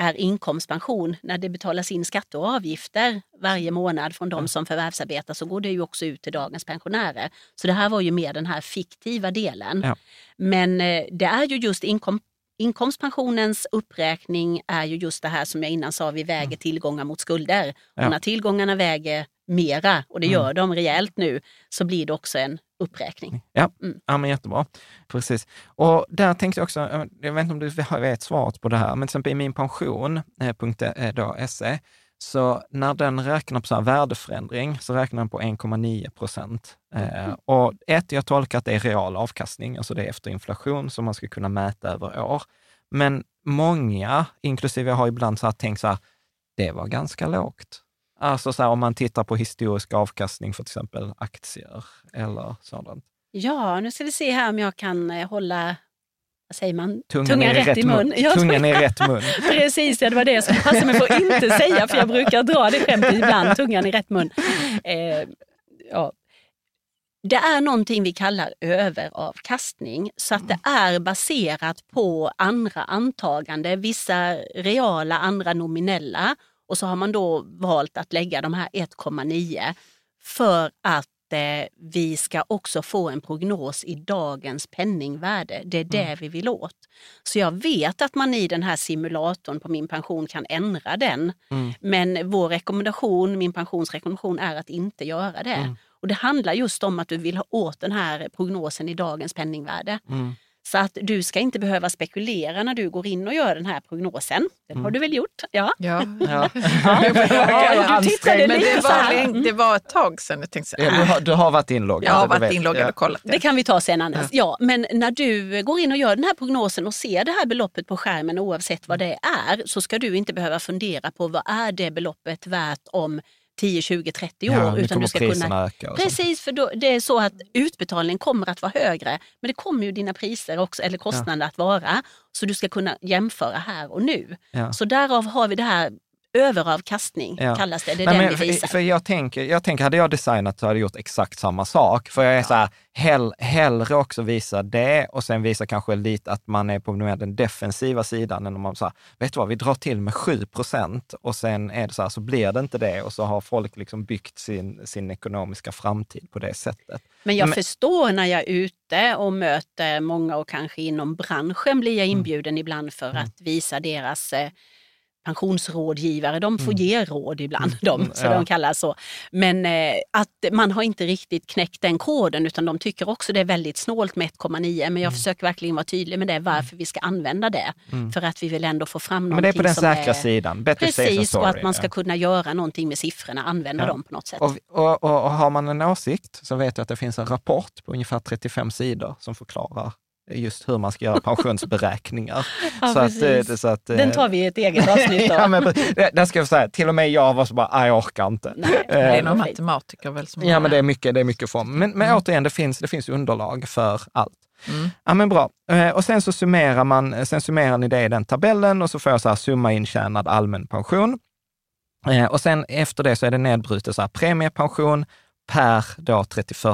är inkomstpension, när det betalas in skatter och avgifter varje månad från de som förvärvsarbetar så går det ju också ut till dagens pensionärer. Så det här var ju mer den här fiktiva delen. Ja. Men eh, det är ju just inkom Inkomstpensionens uppräkning är ju just det här som jag innan sa, vi väger tillgångar mot skulder. Mm. Ja. Och när tillgångarna väger mera, och det Mm. gör de rejält nu, så blir det också en uppräkning. Ja, Mm. ja men jättebra. Precis. Och där tänkte jag också, jag vet inte om du vet svaret på det här, men till exempel i min pension, eh, eh, så när den räknar på så värdeförändring så räknar den på 1,9 procent. Eh, och ett, jag tolkar att det är real avkastning, alltså det är efter inflation som man ska kunna mäta över år. Men många, inklusive jag har ibland så här tänkt så här, det var ganska lågt. Alltså så här, om man tittar på historisk avkastning för till exempel aktier eller sådant. Ja, nu ska vi se här om jag kan eh, hålla vad säger man? Tungan, är, rätt i mun. Ja, Tungan är rätt mun. Precis, det var det jag skulle passa mig för att inte säga, för jag brukar dra det skämtet ibland, tungan i rätt mun. Eh, ja. Det är någonting vi kallar överavkastning, så att det är baserat på andra antaganden, vissa reala, andra nominella. Och så har man då valt att lägga de här 1,9 för att eh, vi ska också få en prognos i dagens penningvärde. Det är det Mm. vi vill åt. Så jag vet att man i den här simulatorn på min pension kan ändra den. Mm. Men vår rekommendation, min pensionsrekommendation är att inte göra det. Mm. Och det handlar just om att du vill ha åt den här prognosen i dagens penningvärde. Mm. Så att du ska inte behöva spekulera när du går in och gör den här prognosen. Den Mm. har du väl gjort? Ja. Ja. Ja. Ja, du tittade Men det var, här. länge, det var ett tag sedan jag tänkte så Ja, du, har, du har varit inloggad. jag har varit vet. inloggad Ja. och kollat. Det kan vi ta sen Anders. Ja. men när du går in och gör den här prognosen och ser det här beloppet på skärmen oavsett vad det är så ska du inte behöva fundera på vad är det beloppet värt om 10, 20, 30 år. Ja, utan du ska kunna... öka. Precis, för då, det är så att utbetalningen kommer att vara högre men det kommer ju dina priser också, eller kostnader att vara. Så du ska kunna jämföra här och nu. Ja. Så därav har vi det här överavkastning Ja. kallas det. Det är Nej, den men vi visar. för, för jag, tänker, jag tänker, hade jag designat så hade jag gjort exakt samma sak. För jag är så här, hell, hellre också visa det och sen visa kanske lite att man är på den defensiva sidan än om man säger, vet du vad, vi drar till med 7 procent och sen är det så här, så blir det inte det och så har folk liksom byggt sin, sin ekonomiska framtid på det sättet. Men jag Men- förstår när jag är ute och möter många och kanske inom branschen blir jag Mm. inbjuden ibland för att visa deras eh, pensionsrådgivare. De får Mm. ge råd ibland, de, så ja. de kallas så. Men eh, att man har inte riktigt knäckt den koden utan de tycker också det är väldigt snålt med 1,9. Men Mm. jag försöker verkligen vara tydlig med det, varför vi ska använda det. För att vi vill ändå få fram Men det är någonting på den som säkra är... sidan. Than Precis, och att man ska kunna göra någonting med siffrorna, använda Ja. dem på något sätt. Och, och, och, och har man en åsikt så vet jag att det finns en rapport på ungefär 35 sidor som förklarar just hur man ska göra pensionsberäkningar. Ja, så att, precis. eh, så att, Den eh, tar vi i ett eget avsnitt då. ja, men, det- där ska jag säga, till och med jag var så bara, "Nej, jag orkar inte. Nej, Det är Eh, någon matematiker väl som Ja, men det är mycket, det är mycket form. Men, men återigen, det finns, det finns underlag för allt. Mm. Ja, men bra. Eh, Och sen så summerar man, sen summerar ni det i den tabellen och så får jag så här summa intjänad allmän pension. Eh, Och sen efter det så är det nedbrutet så här premiepension per då 31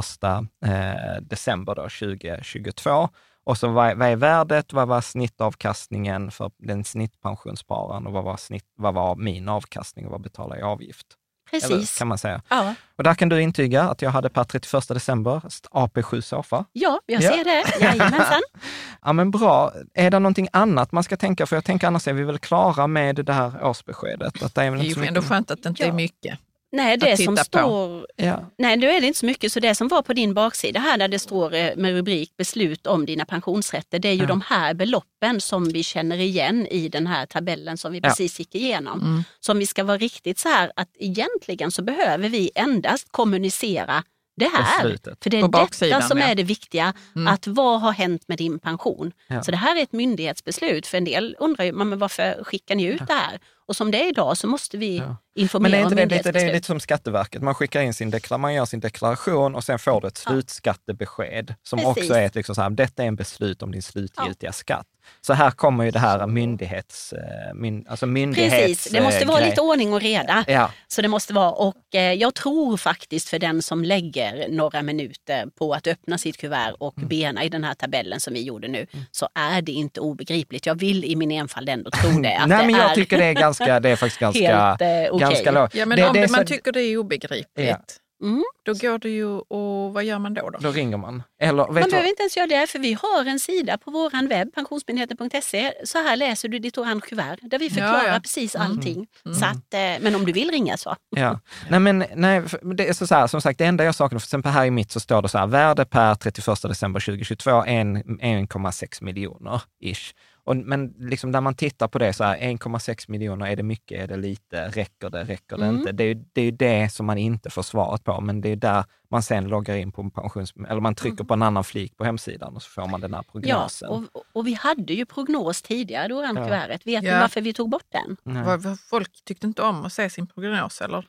eh, december då 2022. Och så vad, vad är värdet, vad var snittavkastningen för den snittpensionsspararen och vad var, snitt, vad var min avkastning och vad betalar jag i avgift? Eller, Precis. kan man säga. Ja. Och där kan du intyga att jag hade per 31 december AP7 Sofa. Ja, jag Ja. ser det. Jajamensan. Ja men bra. Är det någonting annat man ska tänka? För jag tänker annars är vi väl klara med det här årsbeskedet. Att det är väl Det är ju ändå mycket. skönt att det inte Ja. är mycket. Nej, det som står... Ja. Nej, då är det inte så mycket. Så det som var på din baksida här där det står eh, med rubrik beslut om dina pensionsrätter, det är ju Ja. de här beloppen som vi känner igen i den här tabellen som vi Ja. precis gick igenom. Mm. Så om vi ska vara riktigt så här att egentligen så behöver vi endast kommunicera det här. Beslutet. För det är detta som är det viktiga. Mm. Att vad har hänt med din pension? Så det här är ett myndighetsbeslut. För en del undrar ju, men varför skickar ni ut det här? Och som det är idag så måste vi Ja. informera Men det är om inte det, lite, det är lite som Skatteverket. Man skickar in sin deklaration, man gör sin deklaration och sen får du ett Ja. slutskattebesked som Precis. också är ett liksom så här, detta är en beslut om din slutgiltiga skatt. Så här kommer ju det här myndighets, eh, myn, alltså myndighets Precis, det måste vara grej. lite ordning och reda. Ja, Så det måste vara, och eh, jag tror faktiskt för den som lägger några minuter på att öppna sitt kuvert och Mm. bena i den här tabellen som vi gjorde nu, så är det inte obegripligt. Jag vill i min enfald ändå tro det. Nej, men jag är tycker det är ganska, det är faktiskt ganska, helt eh, ganska lågt. Ja, men det, om det man så- tycker det är obegripligt, Ja. Mm. då går det ju och vad gör man då? då? Då ringer man. Eller vet Man vad? behöver inte ens göra det, för vi har en sida på vår webb, pensionsmyndigheten.se. Så här läser du ditt orange kuvert, där vi förklarar Ja, ja. precis Mm. allting. Så att, eh, men om du vill ringa så. Ja. Nej, men nej, det är så, så här, som sagt, det enda jag saknar, för exempel här i mitt så står det så här, värde per 31 december 2022, en- 1,6 miljoner ish. Och, men liksom när man tittar på det så här, 1,6 miljoner, är det mycket, är det lite, räcker det, räcker det Mm. inte? Det är, ju- det är ju det som man inte får svaret på, men det är där man sen loggar in på en pensions... Eller man trycker på en annan flik på hemsidan och så får man den här Ja, prognosen. och, och vi hade ju prognos tidigare, orange Ja. kuvertet. Vet Ja. ni varför vi tog bort den? Nej. Folk tyckte inte om att se sin prognos eller?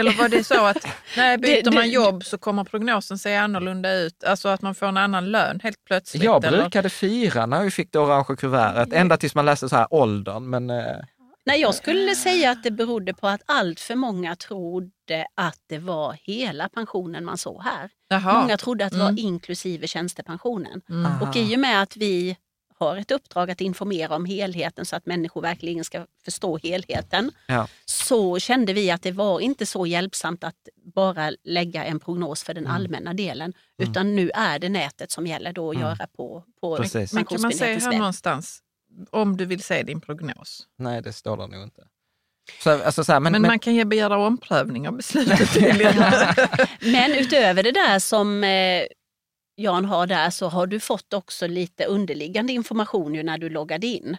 Eller var det så att när byter Det- det- man jobb så kommer prognosen se annorlunda ut? Alltså att man får en annan lön helt plötsligt? Jag eller? brukade fira när vi fick det orangea kuvertet, ända tills man läste så här åldern. Men eh, Nej, jag skulle säga att det berodde på att allt för många trodde att det var hela pensionen man såg här. Jaha. Många trodde att det Mm. var inklusive tjänstepensionen. Mm. Och i och med att vi har ett uppdrag att informera om helheten så att människor verkligen ska förstå helheten ja. så kände vi att det var inte så hjälpsamt att bara lägga en prognos för den Mm. allmänna delen. Utan nu är det nätet som gäller då att Mm. göra på, på Precis. Men kan man säga här någonstans, om du vill se din prognos? nej det står där nog inte. Så, alltså, så här, men, Men, men, man kan ju begära omprövning av beslutet. Men utöver det där som eh, Jan har där så har du fått också lite underliggande information ju när du loggade in.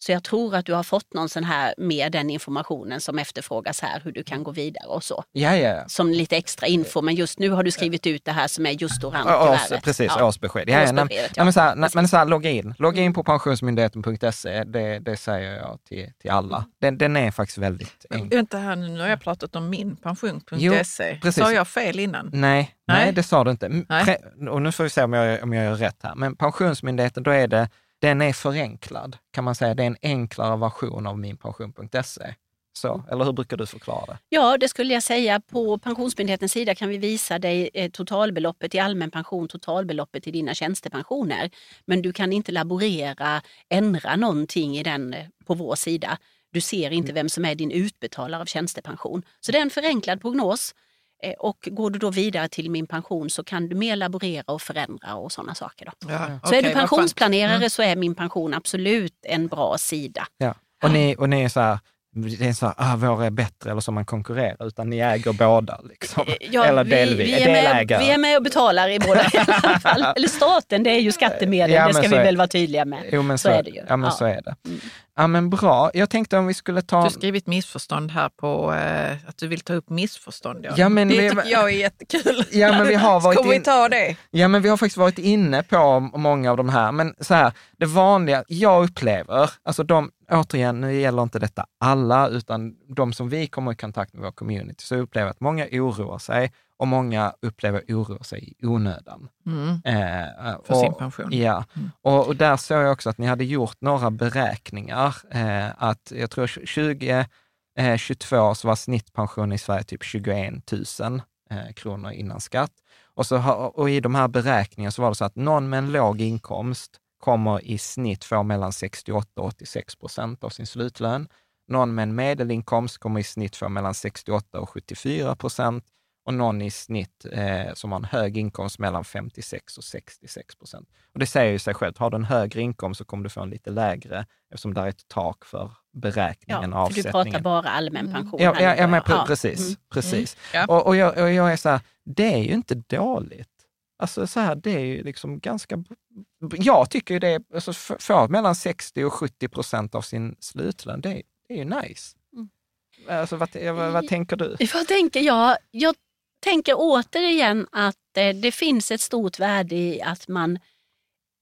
Så jag tror att du har fått någon sån här med den informationen som efterfrågas här, hur du kan gå vidare och så. ja, ja, ja. Som lite extra info, men just nu har du skrivit ut det här som är just Års, kuvertet. precis, Ja. årsbesked. Ja, ja, nej, men så här, nej, men så här, logga in. Logga in på pensionsmyndigheten.se, det, det säger jag till, till alla. Den, den är faktiskt väldigt Men enkel. Vänta här nu, nu har jag pratat om min Jo, pension.se. precis. Sa jag fel innan? Nej, nej, Nej. det sa du inte. Nej. Och nu får vi se om jag, om jag gör rätt här. Men Pensionsmyndigheten, då är det, den är förenklad, kan man säga. Det är en enklare version av minpension.se. Så, eller hur brukar du förklara det? Ja, det skulle jag säga. På Pensionsmyndighetens sida kan vi visa dig eh, totalbeloppet i allmän pension, totalbeloppet i dina tjänstepensioner. Men du kan inte laborera, ändra någonting i den eh, på vår sida. Du ser inte vem som är din utbetalare av tjänstepension. Så det är en förenklad prognos. Eh, Och går du då vidare till min pension så kan du mer laborera och förändra och sådana saker. Då. Ja, Så är okej, du pensionsplanerare Mm. så är min pension absolut en bra sida. Ja. Och, ni, och ni är så här, det är så här, ah, vår är bättre eller så man konkurrerar, utan ni äger båda. Liksom. Ja, eller vi, delvis, vi, är med, delägare. vi är med och betalar i båda i alla fall. Eller staten, det är ju skattemedel, Ja, det ska så vi är- väl vara tydliga med. Jo, men så, är det ju. Ja, men Ja. så är det. Ja, men bra. Jag tänkte om vi skulle Du ta... har skrivit missförstånd här på eh, att du vill ta upp missförstånd. Ja. Ja, men det vi- tycker jag är jättekul. Ja, men vi har varit Ska vi in- ta det? Ja, men vi har faktiskt varit inne på många av de här, men så här, det vanliga jag upplever, alltså de, återigen, nu gäller inte detta alla, utan de som vi kommer i kontakt med vår community, så upplever jag att många oroar sig och många upplever oroar sig i onödan. Mm. Eh, För och, sin pension. Ja, och, och där såg jag också att ni hade gjort några beräkningar, eh, att jag tror 2022 så var snittpensionen i Sverige typ 21 000 eh, kronor innan skatt. Och, så, och i de här beräkningarna så var det så att någon med en låg inkomst kommer i snitt få mellan 68 och 86 procent av sin slutlön. Någon med en medelinkomst kommer i snitt få mellan 68 och 74 procent och någon i snitt eh, som har en hög inkomst mellan 56 och 66 procent. Och det säger ju sig självt, har du en högre inkomst så kommer du få en lite lägre, eftersom där är ett tak för beräkningen av Ja, för du avsättningen. pratar bara allmän pension. Ja, här ja, ja då, men pre- ja. precis. Mm. precis. Ja. Och, och, jag, och jag är så här, det är ju inte dåligt. Alltså så här, det är ju liksom ganska... Jag tycker ju det, är- alltså få mellan 60 och 70 procent av sin slutlön, det, är- det är ju nice. Mm. Alltså vad, vad, vad tänker du? Vad tänker jag? Jag tänker återigen att eh, det finns ett stort värde i att man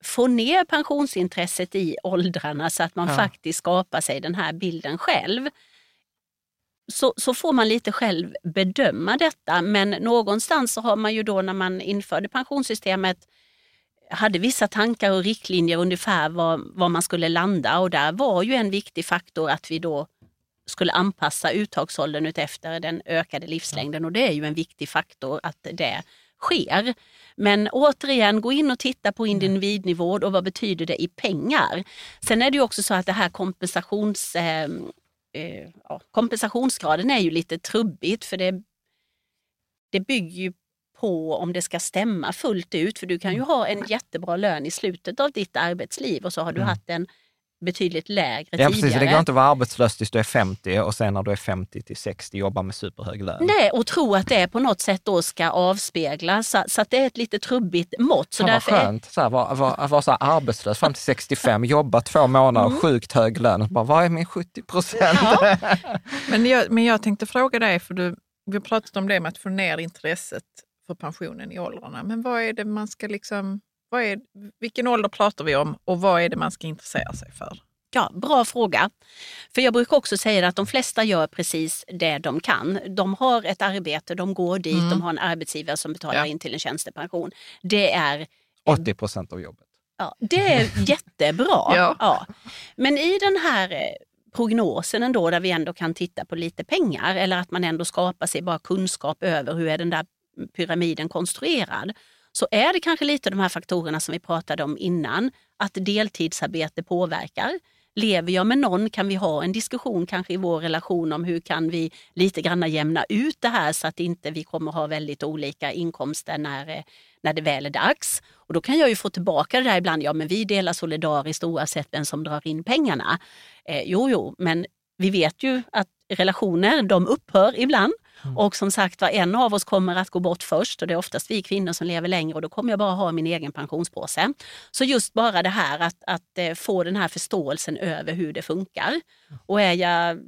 får ner pensionsintresset i åldrarna så att man Ja. faktiskt skapar sig den här bilden själv. Så, så får man lite själv bedöma detta men någonstans så har man ju då när man införde pensionssystemet hade vissa tankar och riktlinjer ungefär var, var man skulle landa och där var ju en viktig faktor att vi då skulle anpassa uttagsåldern utefter den ökade livslängden och det är ju en viktig faktor att det sker. Men återigen, gå in och titta på individnivå och vad betyder det i pengar? Sen är det ju också så att det här kompensations, eh, ja, kompensationsgraden är ju lite trubbigt för det, det bygger ju på om det ska stämma fullt ut. För du kan ju ha en jättebra lön i slutet av ditt arbetsliv och så har du Mm. haft en betydligt lägre Ja, tidigare. precis. Det går inte att vara arbetslös tills du är 50 och sen när du är 50 till 60 jobba med superhög lön. Nej, och tro att det på något sätt då ska avspegla så, så att det är ett lite trubbigt mått. Så Fan vad därför skönt, här, vara var, var så här arbetslös fram till 65, jobba två månader, Mm. sjukt hög lön. Bara, vad är min 70 procent? ja, Men jag, men jag tänkte fråga dig, för du, vi har pratat om det med att få ner intresset för pensionen i åldrarna. Men vad är det man ska liksom, vad är, vilken ålder pratar vi om och vad är det man ska intressera sig för? Ja, bra fråga. För jag brukar också säga att de flesta gör precis det de kan. De har ett arbete, de går dit, Mm. de har en arbetsgivare som betalar Ja. in till en tjänstepension. Det är 80 procent av jobbet. Ja, det är jättebra. Ja. Ja. Men i den här eh, prognosen ändå, där vi ändå kan titta på lite pengar eller att man ändå skapar sig bara kunskap över hur är den där pyramiden konstruerad, så är det kanske lite de här faktorerna som vi pratade om innan, att deltidsarbete påverkar. Lever jag med någon kan vi ha en diskussion kanske i vår relation om hur kan vi lite grann jämna ut det här så att inte vi kommer ha väldigt olika inkomster när, eh, när det väl är dags. Och då kan jag ju få tillbaka det där ibland, ja men vi delar solidariskt oavsett vem som drar in pengarna. Eh, jo, jo, men vi vet ju att relationer, de upphör ibland. Och som sagt var, en av oss kommer att gå bort först och det är oftast vi kvinnor som lever längre och då kommer jag bara ha min egen pensionspåse. Så just bara det här att, att eh, få den här förståelsen över hur det funkar. Och är jag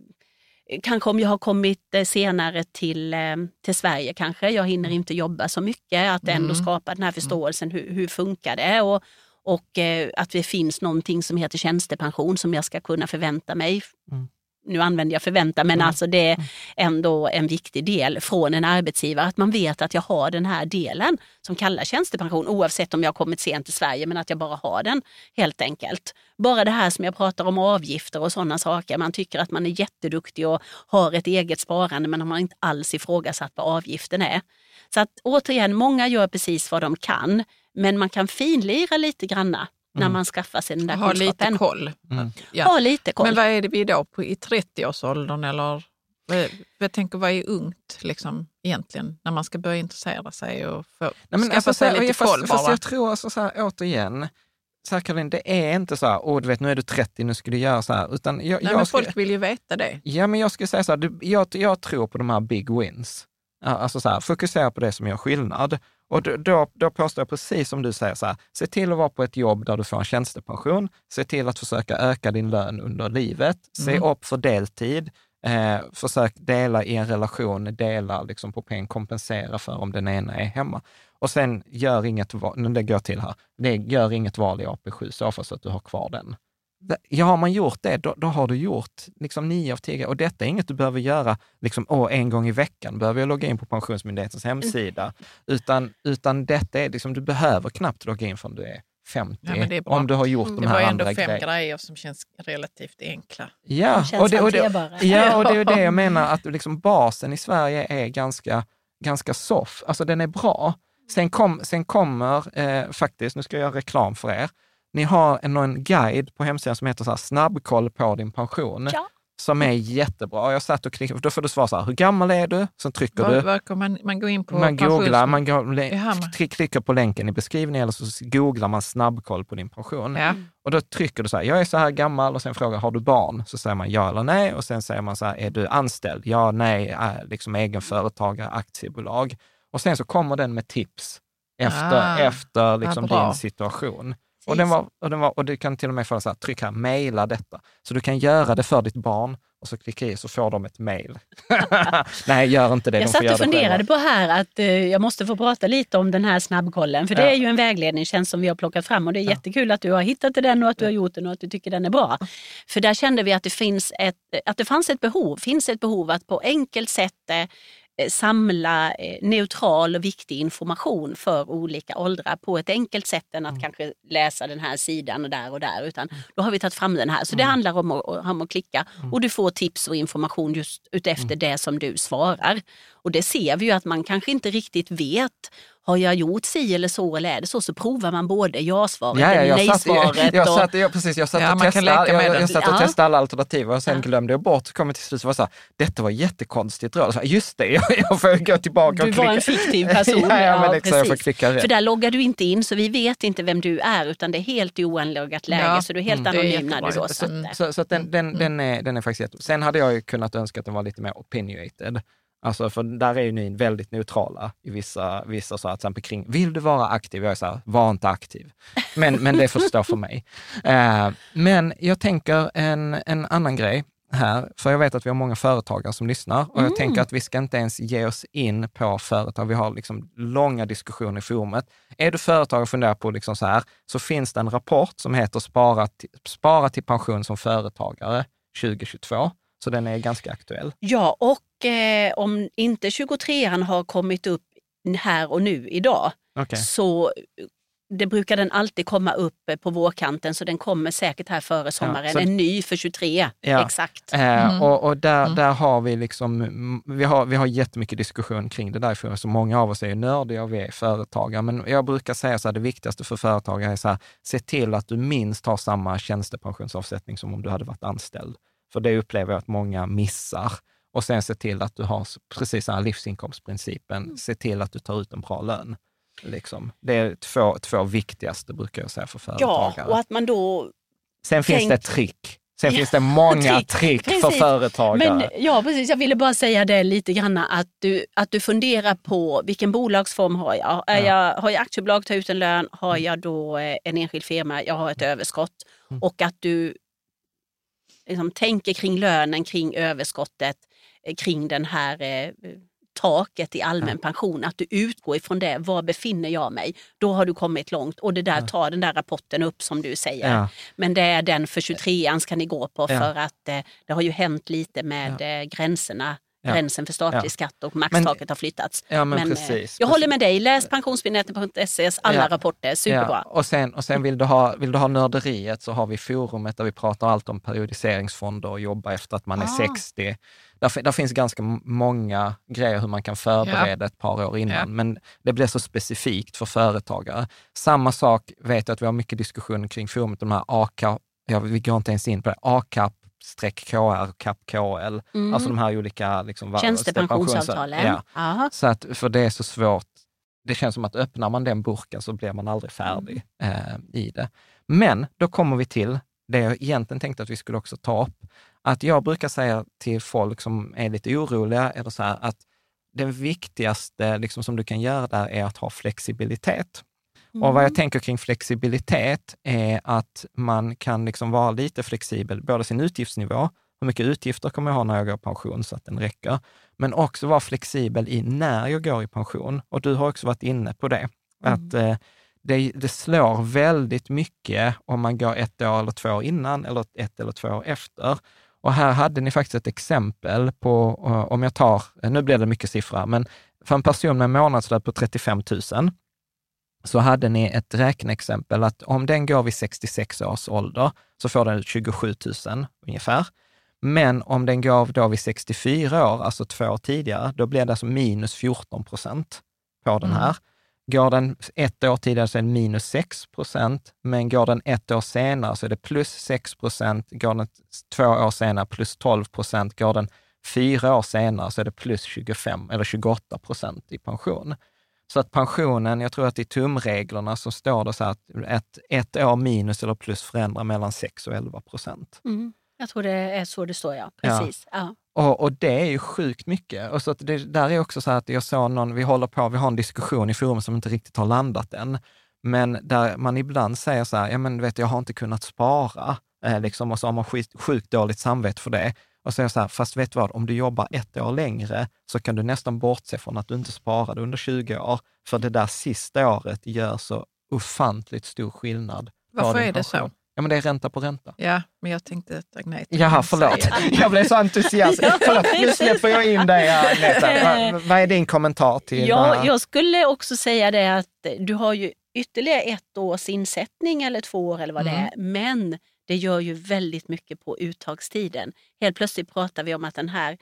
Kanske om jag har kommit eh, senare till, eh, till Sverige kanske, jag hinner inte jobba så mycket, att ändå Mm. skapa den här förståelsen, hur, hur funkar det? Och, och att det finns någonting som heter tjänstepension som jag ska kunna förvänta mig. Nu använder jag förvänta, men alltså det är ändå en viktig del från en arbetsgivare, att man vet att jag har den här delen som kallas tjänstepension, oavsett om jag har kommit sent till Sverige, men att jag bara har den helt enkelt. Bara det här som jag pratar om avgifter och sådana saker, man tycker att man är jätteduktig och har ett eget sparande, men man har inte alls ifrågasatt vad avgiften är. Så att återigen, många gör precis vad de kan, men man kan finlira lite granna när Mm. man skaffar sig den där Ha kunskapen. lite koll. Ja. Ha lite koll. Men vad är det vi då på i 30-årsåldern eller vad- jag tänker vad är ungt liksom, egentligen när man ska börja intressera sig och få, Nej, men skaffa alltså, sig så här, lite fast, koll fast bara? jag tror alltså så här, återigen, så här Caroline, det är inte så här, åh du vet nu är du 30, nu ska du göra så här. Utan jag, Nej, jag men ska- folk vill ju veta det. Ja, men jag skulle säga så här, du, jag, jag tror på de här big wins. Alltså så här, fokusera på det som gör skillnad. Och då, då, påstår jag precis som du säger, så här, se till att vara på ett jobb där du får en tjänstepension. Se till att försöka öka din lön under livet. Se Mm. upp för deltid. Eh, försök dela i en relation, dela liksom på pengar, kompensera för om den ena är hemma. Och sen gör inget val, det går till här, det gör inget val i AP7 så fast att du har kvar den. Det- Ja, har man gjort det, då, då har du gjort liksom nio av tio. Och detta är inget du behöver göra liksom, åh, en gång i veckan. behöver jag logga in på Pensionsmyndighetens hemsida. Utan, utan detta är liksom, du behöver knappt logga in förrän du är 50. Ja, men det är bra. om du har gjort de det här var ändå andra fem grejerna. grejer som känns relativt enkla. Ja, känns och det, och, det, ja, och det är det jag menar, att liksom basen i Sverige är ganska, ganska soft. Alltså den är bra. Sen, kom, sen kommer, eh, faktiskt, nu ska jag göra reklam för er, ni har en, en guide på hemsidan som heter så här, snabbkoll på din pension. Ja. Som är jättebra. Jag satt och klickade, då får du svara så här, hur gammal är du? Sen trycker Var, du. var man, man går in på Man googlar, man går, klickar på länken i beskrivningen eller så googlar man snabbkoll på din pension. Ja. Och då trycker du så här, jag är så här gammal och sen frågar, har du barn? Så säger man ja eller nej och sen säger man så här, är du anställd? Ja, nej, äh, liksom egenföretagare, aktiebolag. Och sen så kommer den med tips efter, Ah, efter liksom din situation. Och, den var, och, den var, och du kan till och med få så här, tryck här, mejla detta. Så du kan göra det för ditt barn och så klicka i så får de ett mejl. Nej, gör inte det. Jag de satt och funderade på här att eh, jag måste få prata lite om den här snabbkollen. För det Ja. är ju en vägledningstjänst som vi har plockat fram och det är jättekul att du har hittat till den och att du har gjort den och att du tycker den är bra. För där kände vi att det, finns ett, att det fanns ett behov, finns ett behov att på enkelt sätt eh, samla eh, neutral och viktig information för olika åldrar på ett enkelt sätt än att kanske läsa den här sidan och där och där. Utan då har vi tagit fram den här. Så det handlar om att, om att klicka och du får tips och information just utefter det som du svarar. Och det ser vi ju att man kanske inte riktigt vet. Har jag gjort si eller så eller är det så? Så provar man både ja-svaret Ja, ja, eller nej-svaret. jag, satt, jag, precis, jag satt Ja, och med jag, den. jag satt och Ja. testade alla alternativ och sen glömde jag bort, kom jag till slut och var så här, detta var jättekonstigt råd. Så här, Just det, jag, jag får gå tillbaka Du och var klicka. en fiktiv person. ja, ja, men Ja, liksom, jag får precis. klicka rätt. För där loggar du inte in så vi vet inte vem du är utan det är helt oanloggat läge Ja, så du är helt mm. Anonym när du då Så, sätter. så, så att den, den, Mm. den, är, den är faktiskt jättebra. Sen hade jag ju kunnat önska att den var lite mer opinionated. Alltså för där är ju ni väldigt neutrala i vissa, vissa så att till exempel kring, vill du vara aktiv? Jag är så här, var inte aktiv. Men, men det får stå för mig. Eh, men jag tänker en, en annan grej. här, för jag vet att vi har många företagare som lyssnar och jag Mm. tänker att vi ska inte ens ge oss in på företag. Vi har liksom långa diskussioner i forumet. Är du företagare och funderar på liksom så här, så finns det en rapport som heter Spara Spara till pension som företagare 2022. Så den är ganska aktuell. Ja, och eh, om inte 23an har kommit upp här och nu idag Okej. så det brukar den alltid komma upp på vårkanten så den kommer säkert här före sommaren. så- en ny för 23, Ja. exakt. Eh, och och där, där har vi liksom, mm, vi har, vi har jättemycket diskussion kring det där, för så många av oss är ju nördiga och vi är företagare. Men jag brukar säga så här, det viktigaste för företagare är så här, se till att du minst har samma tjänstepensionsavsättning som om du hade varit anställd. För det upplever jag att många missar. Och sen se till att du har precis den här livsinkomstprincipen, se till att du tar ut en bra lön. Liksom. Det är två, två viktigaste, brukar jag säga, för Ja, företagare. och att man då... Sen finns tänk- det ett trick. Sen Ja, finns det många trick, trick, för företagare. Men, ja, precis. Jag ville bara säga det lite grann att du, att du funderar på vilken bolagsform har jag? Är jag har jag aktiebolag, tar ut en lön? Har jag då eh, en enskild firma? Jag har ett överskott. Mm. Och att du liksom, tänker kring lönen, kring överskottet, eh, kring den här eh, taket i allmän pension, att du utgår ifrån det. Var befinner jag mig? Då har du kommit långt och det där tar den där rapporten upp som du säger. Ja. Men det är den för 23an ska ni gå på Ja. för att eh, det har ju hänt lite med eh, gränserna. Ja. Gränsen för statlig Ja. skatt och maxtaket har flyttats. Ja, men eh, precis, jag precis. håller med dig, läs pensionsmyndigheten.ses alla rapporter, superbra. Och sen, och sen vill, du ha, vill du ha nörderiet så har vi forumet där vi pratar allt om periodiseringsfonder och jobba efter att man är Ah. 60. Där, där finns ganska många grejer hur man kan förbereda ett par år innan, men det blir så specifikt för företagare. Samma sak vet jag att vi har mycket diskussion kring forumet, de här AK, ja, vi går inte ens in på det, streck KR, CAP KL, Mm. alltså de här olika liksom, Tjänstepensionsavtalen. Ja. Aha. Så att, för det är så svårt. Det känns som att öppnar man den burken så blir man aldrig färdig eh, i det. Men då kommer vi till det jag egentligen tänkte att vi skulle också ta upp. Att jag brukar säga till folk som är lite oroliga, eller så här, att det viktigaste liksom, som du kan göra där är att ha flexibilitet. Och vad jag tänker kring flexibilitet är att man kan liksom vara lite flexibel, både sin utgiftsnivå, hur mycket utgifter kommer jag ha när jag går i pension så att den räcker, men också vara flexibel i när jag går i pension. Och du har också varit inne på det, att eh, det, det slår väldigt mycket om man går ett år eller två år innan eller ett eller två år efter. Och här hade ni faktiskt ett exempel på, eh, om jag tar, nu blir det mycket siffror, men för en person med månadslön på 35 000, så hade ni ett räkneexempel att om den går vid 66 års ålder så får den ut 27 000 ungefär. Men om den går då vid 64 år, alltså två år tidigare, då blir det alltså minus 14 procent på den här. Går den ett år tidigare så är det minus 6 procent, men går den ett år senare så är det plus 6 procent. Går den två år senare plus 12 procent. Går den fyra år senare så är det plus 25 eller 28 procent i pension. Så att pensionen, jag tror att i tumreglerna så står det så här att ett, ett år minus eller plus förändrar mellan 6 och 11 procent. Mm. Jag tror det är så det står, ja. Ja. Precis. Ja. Och, och det är ju sjukt mycket. Och så att det där är också så här att jag såg någon, vi håller på, vi har en diskussion i forum som inte riktigt har landat än, men där man ibland säger så här, ja men vet jag har inte kunnat spara, eh, liksom, och så har man skit, sjukt dåligt samvete för det. Och säger så här, fast vet du vad, om du jobbar ett år längre så kan du nästan bortse från att du inte sparade under 20 år, för det där sista året gör så ofantligt stor skillnad. Varför är det så? Ja, men det är ränta på ränta. Ja, men jag tänkte att Agneta Jaha, förlåt. Jag blev så entusiastisk. förlåt, nu släpper jag in dig, Agneta. Vad, vad är din kommentar till Ja, jag skulle också säga det att du har ju ytterligare ett års insättning eller två år eller vad det är. Men det gör ju väldigt mycket på uttagstiden. Helt plötsligt pratar vi om att den här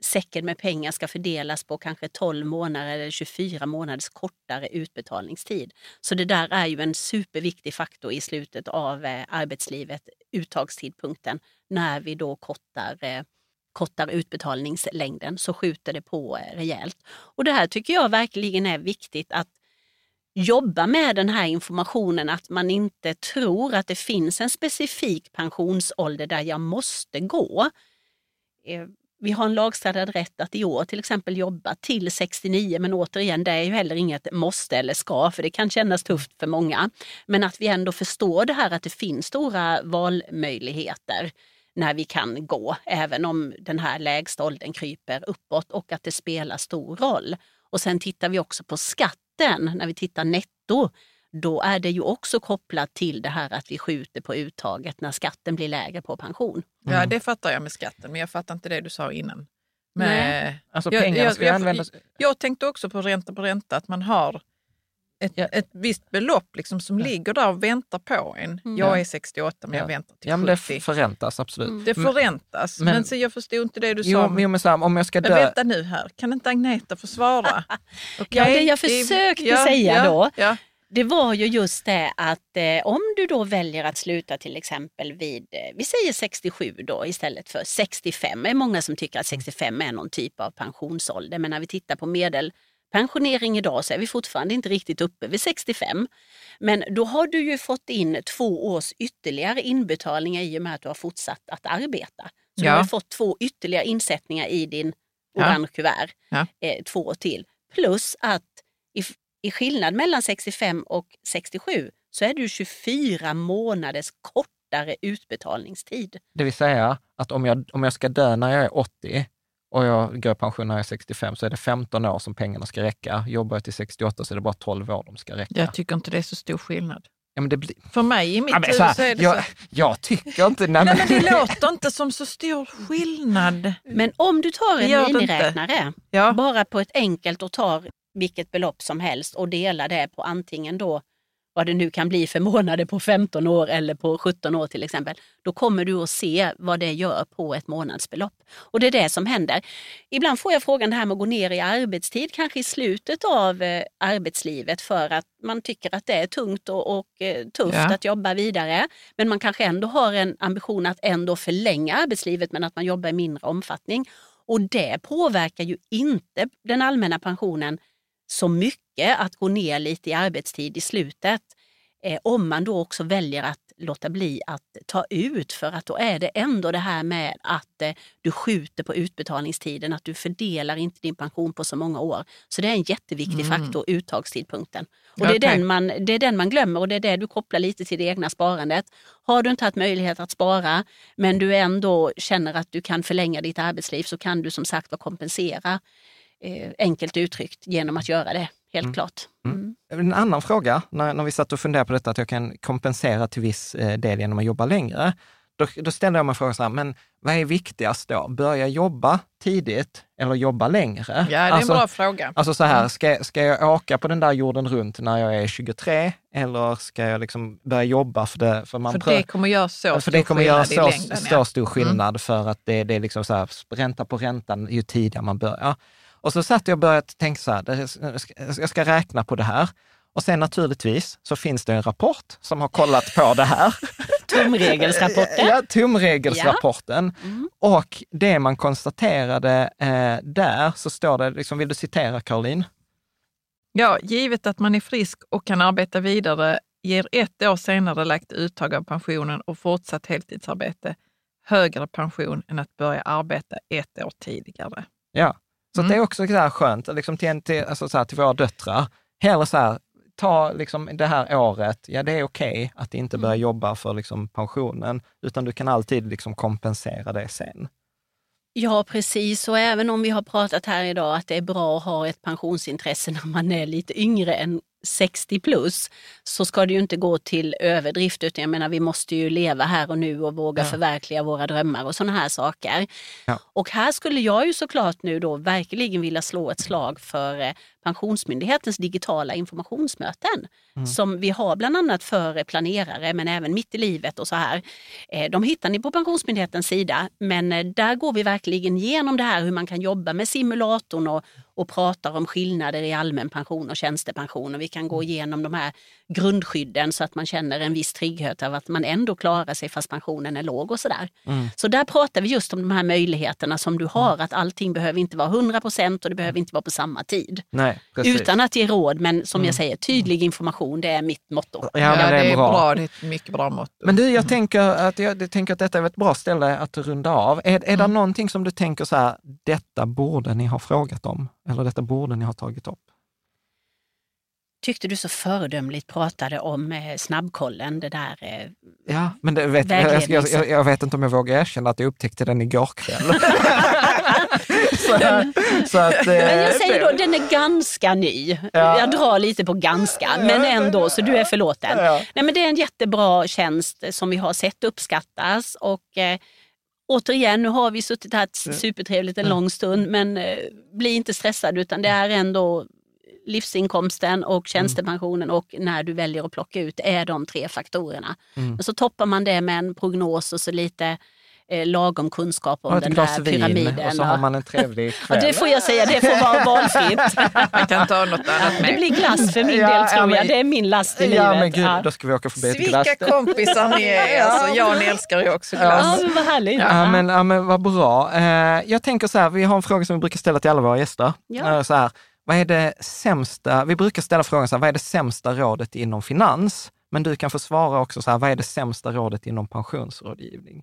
säcken med pengar ska fördelas på kanske 12 månader eller 24 månaders kortare utbetalningstid. Så det där är ju en superviktig faktor i slutet av eh, arbetslivet, uttagstidpunkten, när vi då kortar eh, kortar utbetalningslängden så skjuter det på eh, rejält. Och det här tycker jag verkligen är viktigt att jobba med den här informationen, att man inte tror att det finns en specifik pensionsålder där jag måste gå. Eh, vi har en lagstadgad rätt att i år till exempel jobba till 69, men återigen, det är ju heller inget måste eller ska, för det kan kännas tufft för många. Men att vi ändå förstår det här att det finns stora valmöjligheter när vi kan gå, även om den här lägsta åldern kryper uppåt och att det spelar stor roll. Och sen tittar vi också på skatt skatten, när vi tittar netto, då är det ju också kopplat till det här att vi skjuter på uttaget när skatten blir lägre på pension. Ja, det fattar jag med skatten, men jag fattar inte det du sa innan. Men, Nej. Alltså jag, pengarna jag, ska ju jag, användas... jag tänkte också på ränta på ränta, att man har ett, ett visst belopp liksom som ligger där och väntar på en. Mm. Jag är 68 men jag Ja. väntar till Ja, men det 70. förräntas absolut. Mm. Det förräntas. Men- Men, så jag förstod inte det du sa. Jo, men- jo, men så här, om jag ska Men dö... vänta nu här, kan inte Agneta få svara? Ja, det jag försökte säga ja, då, Ja, Det var ju just det att eh, om du då väljer att sluta till exempel vid, eh, vi säger 67 då istället för 65. Det är många som tycker att 65 är någon typ av pensionsålder men när vi tittar på medelpensionering idag så är vi fortfarande inte riktigt uppe vid 65. Men då har du ju fått in två års ytterligare inbetalningar i och med att du har fortsatt att arbeta. Så du Ja. har fått två ytterligare insättningar i din orange kuvert, Ja. eh, två år till. Plus att i, i skillnad mellan 65 och 67 så är det 24 månaders kortare utbetalningstid. Det vill säga att om jag, om jag ska dö när jag är 80 och jag går i pension när jag är 65 så är det 15 år som pengarna ska räcka. Jobbar jag till 68 så är det bara 12 år de ska räcka. jag tycker inte det är så stor skillnad. Ja, men det blir... För mig i mitt Ja, men huvud så här, så är det jag, så. jag tycker inte... Nej, Nej, men, det låter inte som så stor skillnad. Men om du tar en miniräknare, Ja. bara på ett enkelt och tar vilket belopp som helst och delar det på antingen då vad det nu kan bli för månader på 15 år eller på 17 år till exempel, då kommer du att se vad det gör på ett månadsbelopp. Och det är det som händer. Ibland får jag frågan det här med att gå ner i arbetstid, kanske i slutet av eh, arbetslivet för att man tycker att det är tungt och, och eh, tufft Ja. att jobba vidare. Men man kanske ändå har en ambition att ändå förlänga arbetslivet men att man jobbar i mindre omfattning. Och det påverkar ju inte den allmänna pensionen så mycket att gå ner lite i arbetstid i slutet. Eh, om man då också väljer att låta bli att ta ut för att då är det ändå det här med att eh, du skjuter på utbetalningstiden, att du fördelar inte din pension på så många år. Så det är en jätteviktig faktor, uttagstidpunkten. Och det, är den man, det är den man glömmer och det är det du kopplar lite till det egna sparandet. Har du inte haft möjlighet att spara men du ändå känner att du kan förlänga ditt arbetsliv så kan du som sagt kompensera eh, enkelt uttryckt genom att göra det, helt klart. Mm. En annan fråga, när, när vi satt och funderade på detta, att jag kan kompensera till viss eh, del genom att jobba längre. Då, då ställde jag mig frågan så här, men vad är viktigast då? Börja jobba tidigt eller jobba längre? Ja, det är alltså, en bra fråga. Alltså så här, ska, ska jag åka på den där jorden runt när jag är 23 eller ska jag liksom börja jobba för det? För, man För det kommer göra så för stor det kommer göra så, längden. så ja. Mm. stor skillnad för att det, det är liksom så här, ränta på räntan ju tidigare man börjar. Och så satt jag och började tänka så här, jag ska- räkna på det här. Och sen naturligtvis så finns det en rapport som har kollat på det här. Tumregelsrapporten. Ja, tumregelsrapporten. Mm. Och det man konstaterade eh, där, så står det, liksom, vill du citera Caroline? Ja, givet att man är frisk och kan arbeta vidare ger ett år senare lagt uttag av pensionen och fortsatt heltidsarbete högre pension än att börja arbeta ett år tidigare. Ja, så Mm. det är också så här skönt, liksom till, till, alltså så här, till våra döttrar. Hellre så här, ta liksom det här året, ja det är okej att inte börja jobba för liksom pensionen, utan du kan alltid liksom kompensera det sen. Ja, precis. Och även om vi har pratat här idag att det är bra att ha ett pensionsintresse när man är lite yngre än 60 plus, så ska det ju inte gå till överdrift. Utan jag menar, vi måste ju leva här och nu och våga Ja. förverkliga våra drömmar och sådana här saker. Ja. Och här skulle jag ju såklart nu då verkligen vilja slå ett slag för eh, Pensionsmyndighetens digitala informationsmöten som vi har bland annat för eh, planerare men även mitt i livet och så här. Eh, De hittar ni på Pensionsmyndighetens sida men där går vi verkligen igenom det här hur man kan jobba med simulatorn och, och pratar om skillnader i allmän pension och tjänstepension och vi kan gå igenom de här grundskydden så att man känner en viss trygghet av att man ändå klarar sig fast pensionen är låg och sådär. Så där pratar vi just om de här möjligheterna som du har att allting behöver inte vara 100 procent och det behöver inte vara på samma tid. Nej. Utan att ge råd, men som jag säger, tydlig information, det är mitt motto. Ja, men det är bra. Det är ett mycket bra mått. Men du, jag tänker att, jag, jag tänker att detta är ett bra ställe att runda av. Är, är det någonting som du tänker så här, detta borde ni ha frågat om? Eller detta borde ni ha tagit upp? tyckte du så föredömligt pratade om eh, snabbkollen, det där eh, Ja, men det vet, jag, jag, jag, vet inte om jag vågar erkänna att jag upptäckte den igår kväll. så, så att, eh, Men jag säger då, den är ganska ny. Ja. Jag drar lite på ganska, men ändå, så du är förlåten. Ja. Nej, men det är en jättebra tjänst som vi har sett uppskattas. Och, återigen, nu har vi suttit här supertrevligt en lång stund, men eh, bli inte stressad utan det är ändå livsinkomsten och tjänstepensionen och när du väljer att plocka ut, är de tre faktorerna. Men så toppar man det med en prognos och så lite eh, lagom kunskap om den här vin pyramiden. och så har man en trevlig Ja, kväll. det får jag säga, det får vara valfritt. Man kan ta något annat Det med. blir glass för min Ja, del ja, tror men- jag. Det är min last i livet. Ja men gud, ja. då ska vi åka förbi ett glass. Vilka kompisar ni är. Alltså, Jan älskar ju också ja, glass. men vad härligt. Ja, men, ja, men vad bra. Eh, jag tänker så här, vi har en fråga som vi brukar ställa till alla våra gäster. Ja. Eh, så här, vad är det sämsta, vi brukar ställa frågan så här, vad är det sämsta rådet inom finans? Men du kan få svara också så här, vad är det sämsta rådet inom pensionsrådgivning?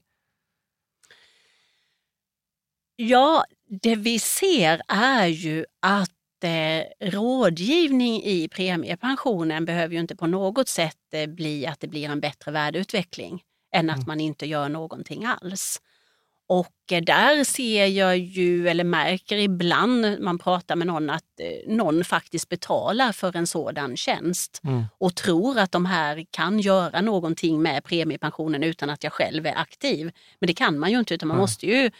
Ja, det vi ser är ju att eh, rådgivning i premiepensionen behöver ju inte på något sätt eh, bli att det blir en bättre värdeutveckling än att man inte gör någonting alls. Och eh, där ser jag ju, eller märker ibland när man pratar med någon, att eh, någon faktiskt betalar för en sådan tjänst Mm. och tror att de här kan göra någonting med premiepensionen utan att jag själv är aktiv. Men det kan man ju inte utan man Nej. måste ju eh,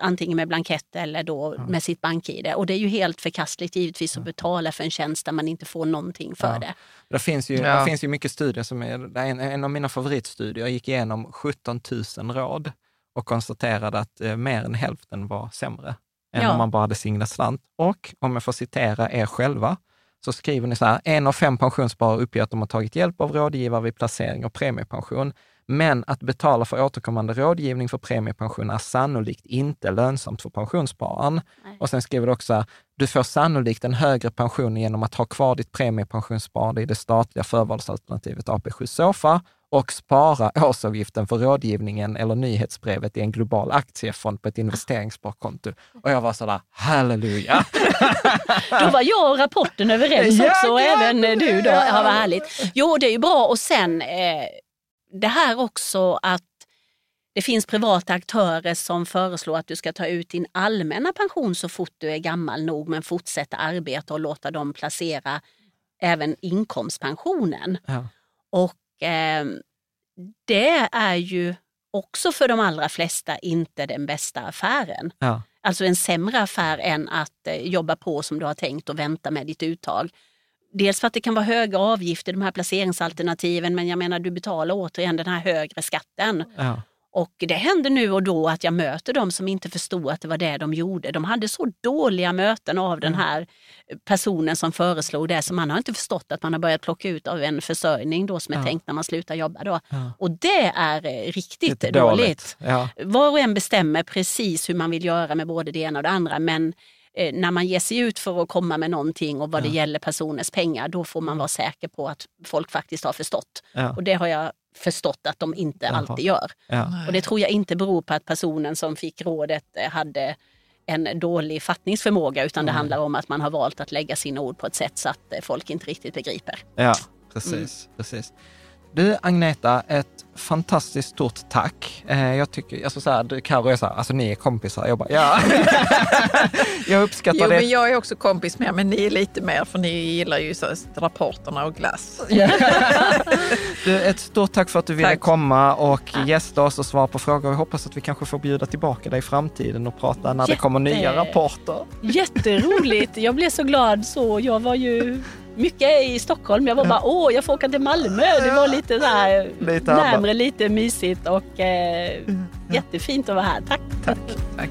antingen med blankett eller då med sitt bank-id. Och det är ju helt förkastligt givetvis att betala för en tjänst där man inte får någonting för Ja. det. Det finns ju, Ja. det finns ju mycket studier som är, en, en av mina favoritstudier, jag gick igenom 17 000 råd och konstaterade att eh, mer än hälften var sämre än Ja. om man bara hade singlat slant. Och om jag får citera er själva, så skriver ni så här, en av fem pensionssparare uppger att de har tagit hjälp av rådgivare vid placering av premiepension. Men att betala för återkommande rådgivning för premiepension är sannolikt inte lönsamt för pensionsspararen. Nej. Och sen skriver du också, här, du får sannolikt en högre pension genom att ha kvar ditt premiepensionssparande i det statliga förvalsalternativet AP7 Sofa och spara årsavgiften för rådgivningen eller nyhetsbrevet i en global aktiefond på ett investeringssparkonto. Och jag var sådär, halleluja! Då var jag och rapporten överens Ja, också och ja, även men- du då. Ja, vad härligt. Jo, det är ju bra och sen eh, det här också att det finns privata aktörer som föreslår att du ska ta ut din allmänna pension så fort du är gammal nog men fortsätta arbeta och låta dem placera även inkomstpensionen. Ja. Och eh, det är ju också för de allra flesta inte den bästa affären. Ja. Alltså en sämre affär än att eh, jobba på som du har tänkt och vänta med ditt uttag. Dels för att det kan vara höga avgifter, de här placeringsalternativen, men jag menar du betalar återigen den här högre skatten. Ja. Och det händer nu och då att jag möter de som inte förstod att det var det de gjorde. De hade så dåliga möten av den här personen som föreslog det, så man har inte förstått att man har börjat plocka ut av en försörjning då som är Ja. tänkt när man slutar jobba. Då. Ja. Och det är eh, riktigt Lite dåligt. Ja. Var och en bestämmer precis hur man vill göra med både det ena och det andra. Men eh, när man ger sig ut för att komma med någonting och vad det gäller personers pengar, då får man vara säker på att folk faktiskt har förstått. Ja. Och det har jag förstått att de inte Jaha. alltid gör. Ja. Och det tror jag inte beror på att personen som fick rådet eh, hade en dålig fattningsförmåga utan det handlar om att man har valt att lägga sina ord på ett sätt så att eh, folk inte riktigt begriper. Ja, precis. precis. Du Agneta, ett fantastiskt stort tack. Eh, jag tycker, alltså så här, du Karo är så här, alltså ni är kompisar. Jag bara, ja. jag uppskattar Jo, det. men jag är också kompis med men ni är lite mer för ni gillar ju så här rapporterna och glass. Du, ett stort tack för att du ville Tack. komma och gästa oss och svara på frågor. Jag hoppas att vi kanske får bjuda tillbaka dig i framtiden och prata när det Jätte- kommer nya rapporter. Jätteroligt! Jag blev så glad så. Jag var ju mycket i Stockholm. Jag var bara, åh, jag får åka till Malmö. Det var lite så här Lite närmre, lite mysigt och eh, jättefint att vara här. Tack! Tack. Tack.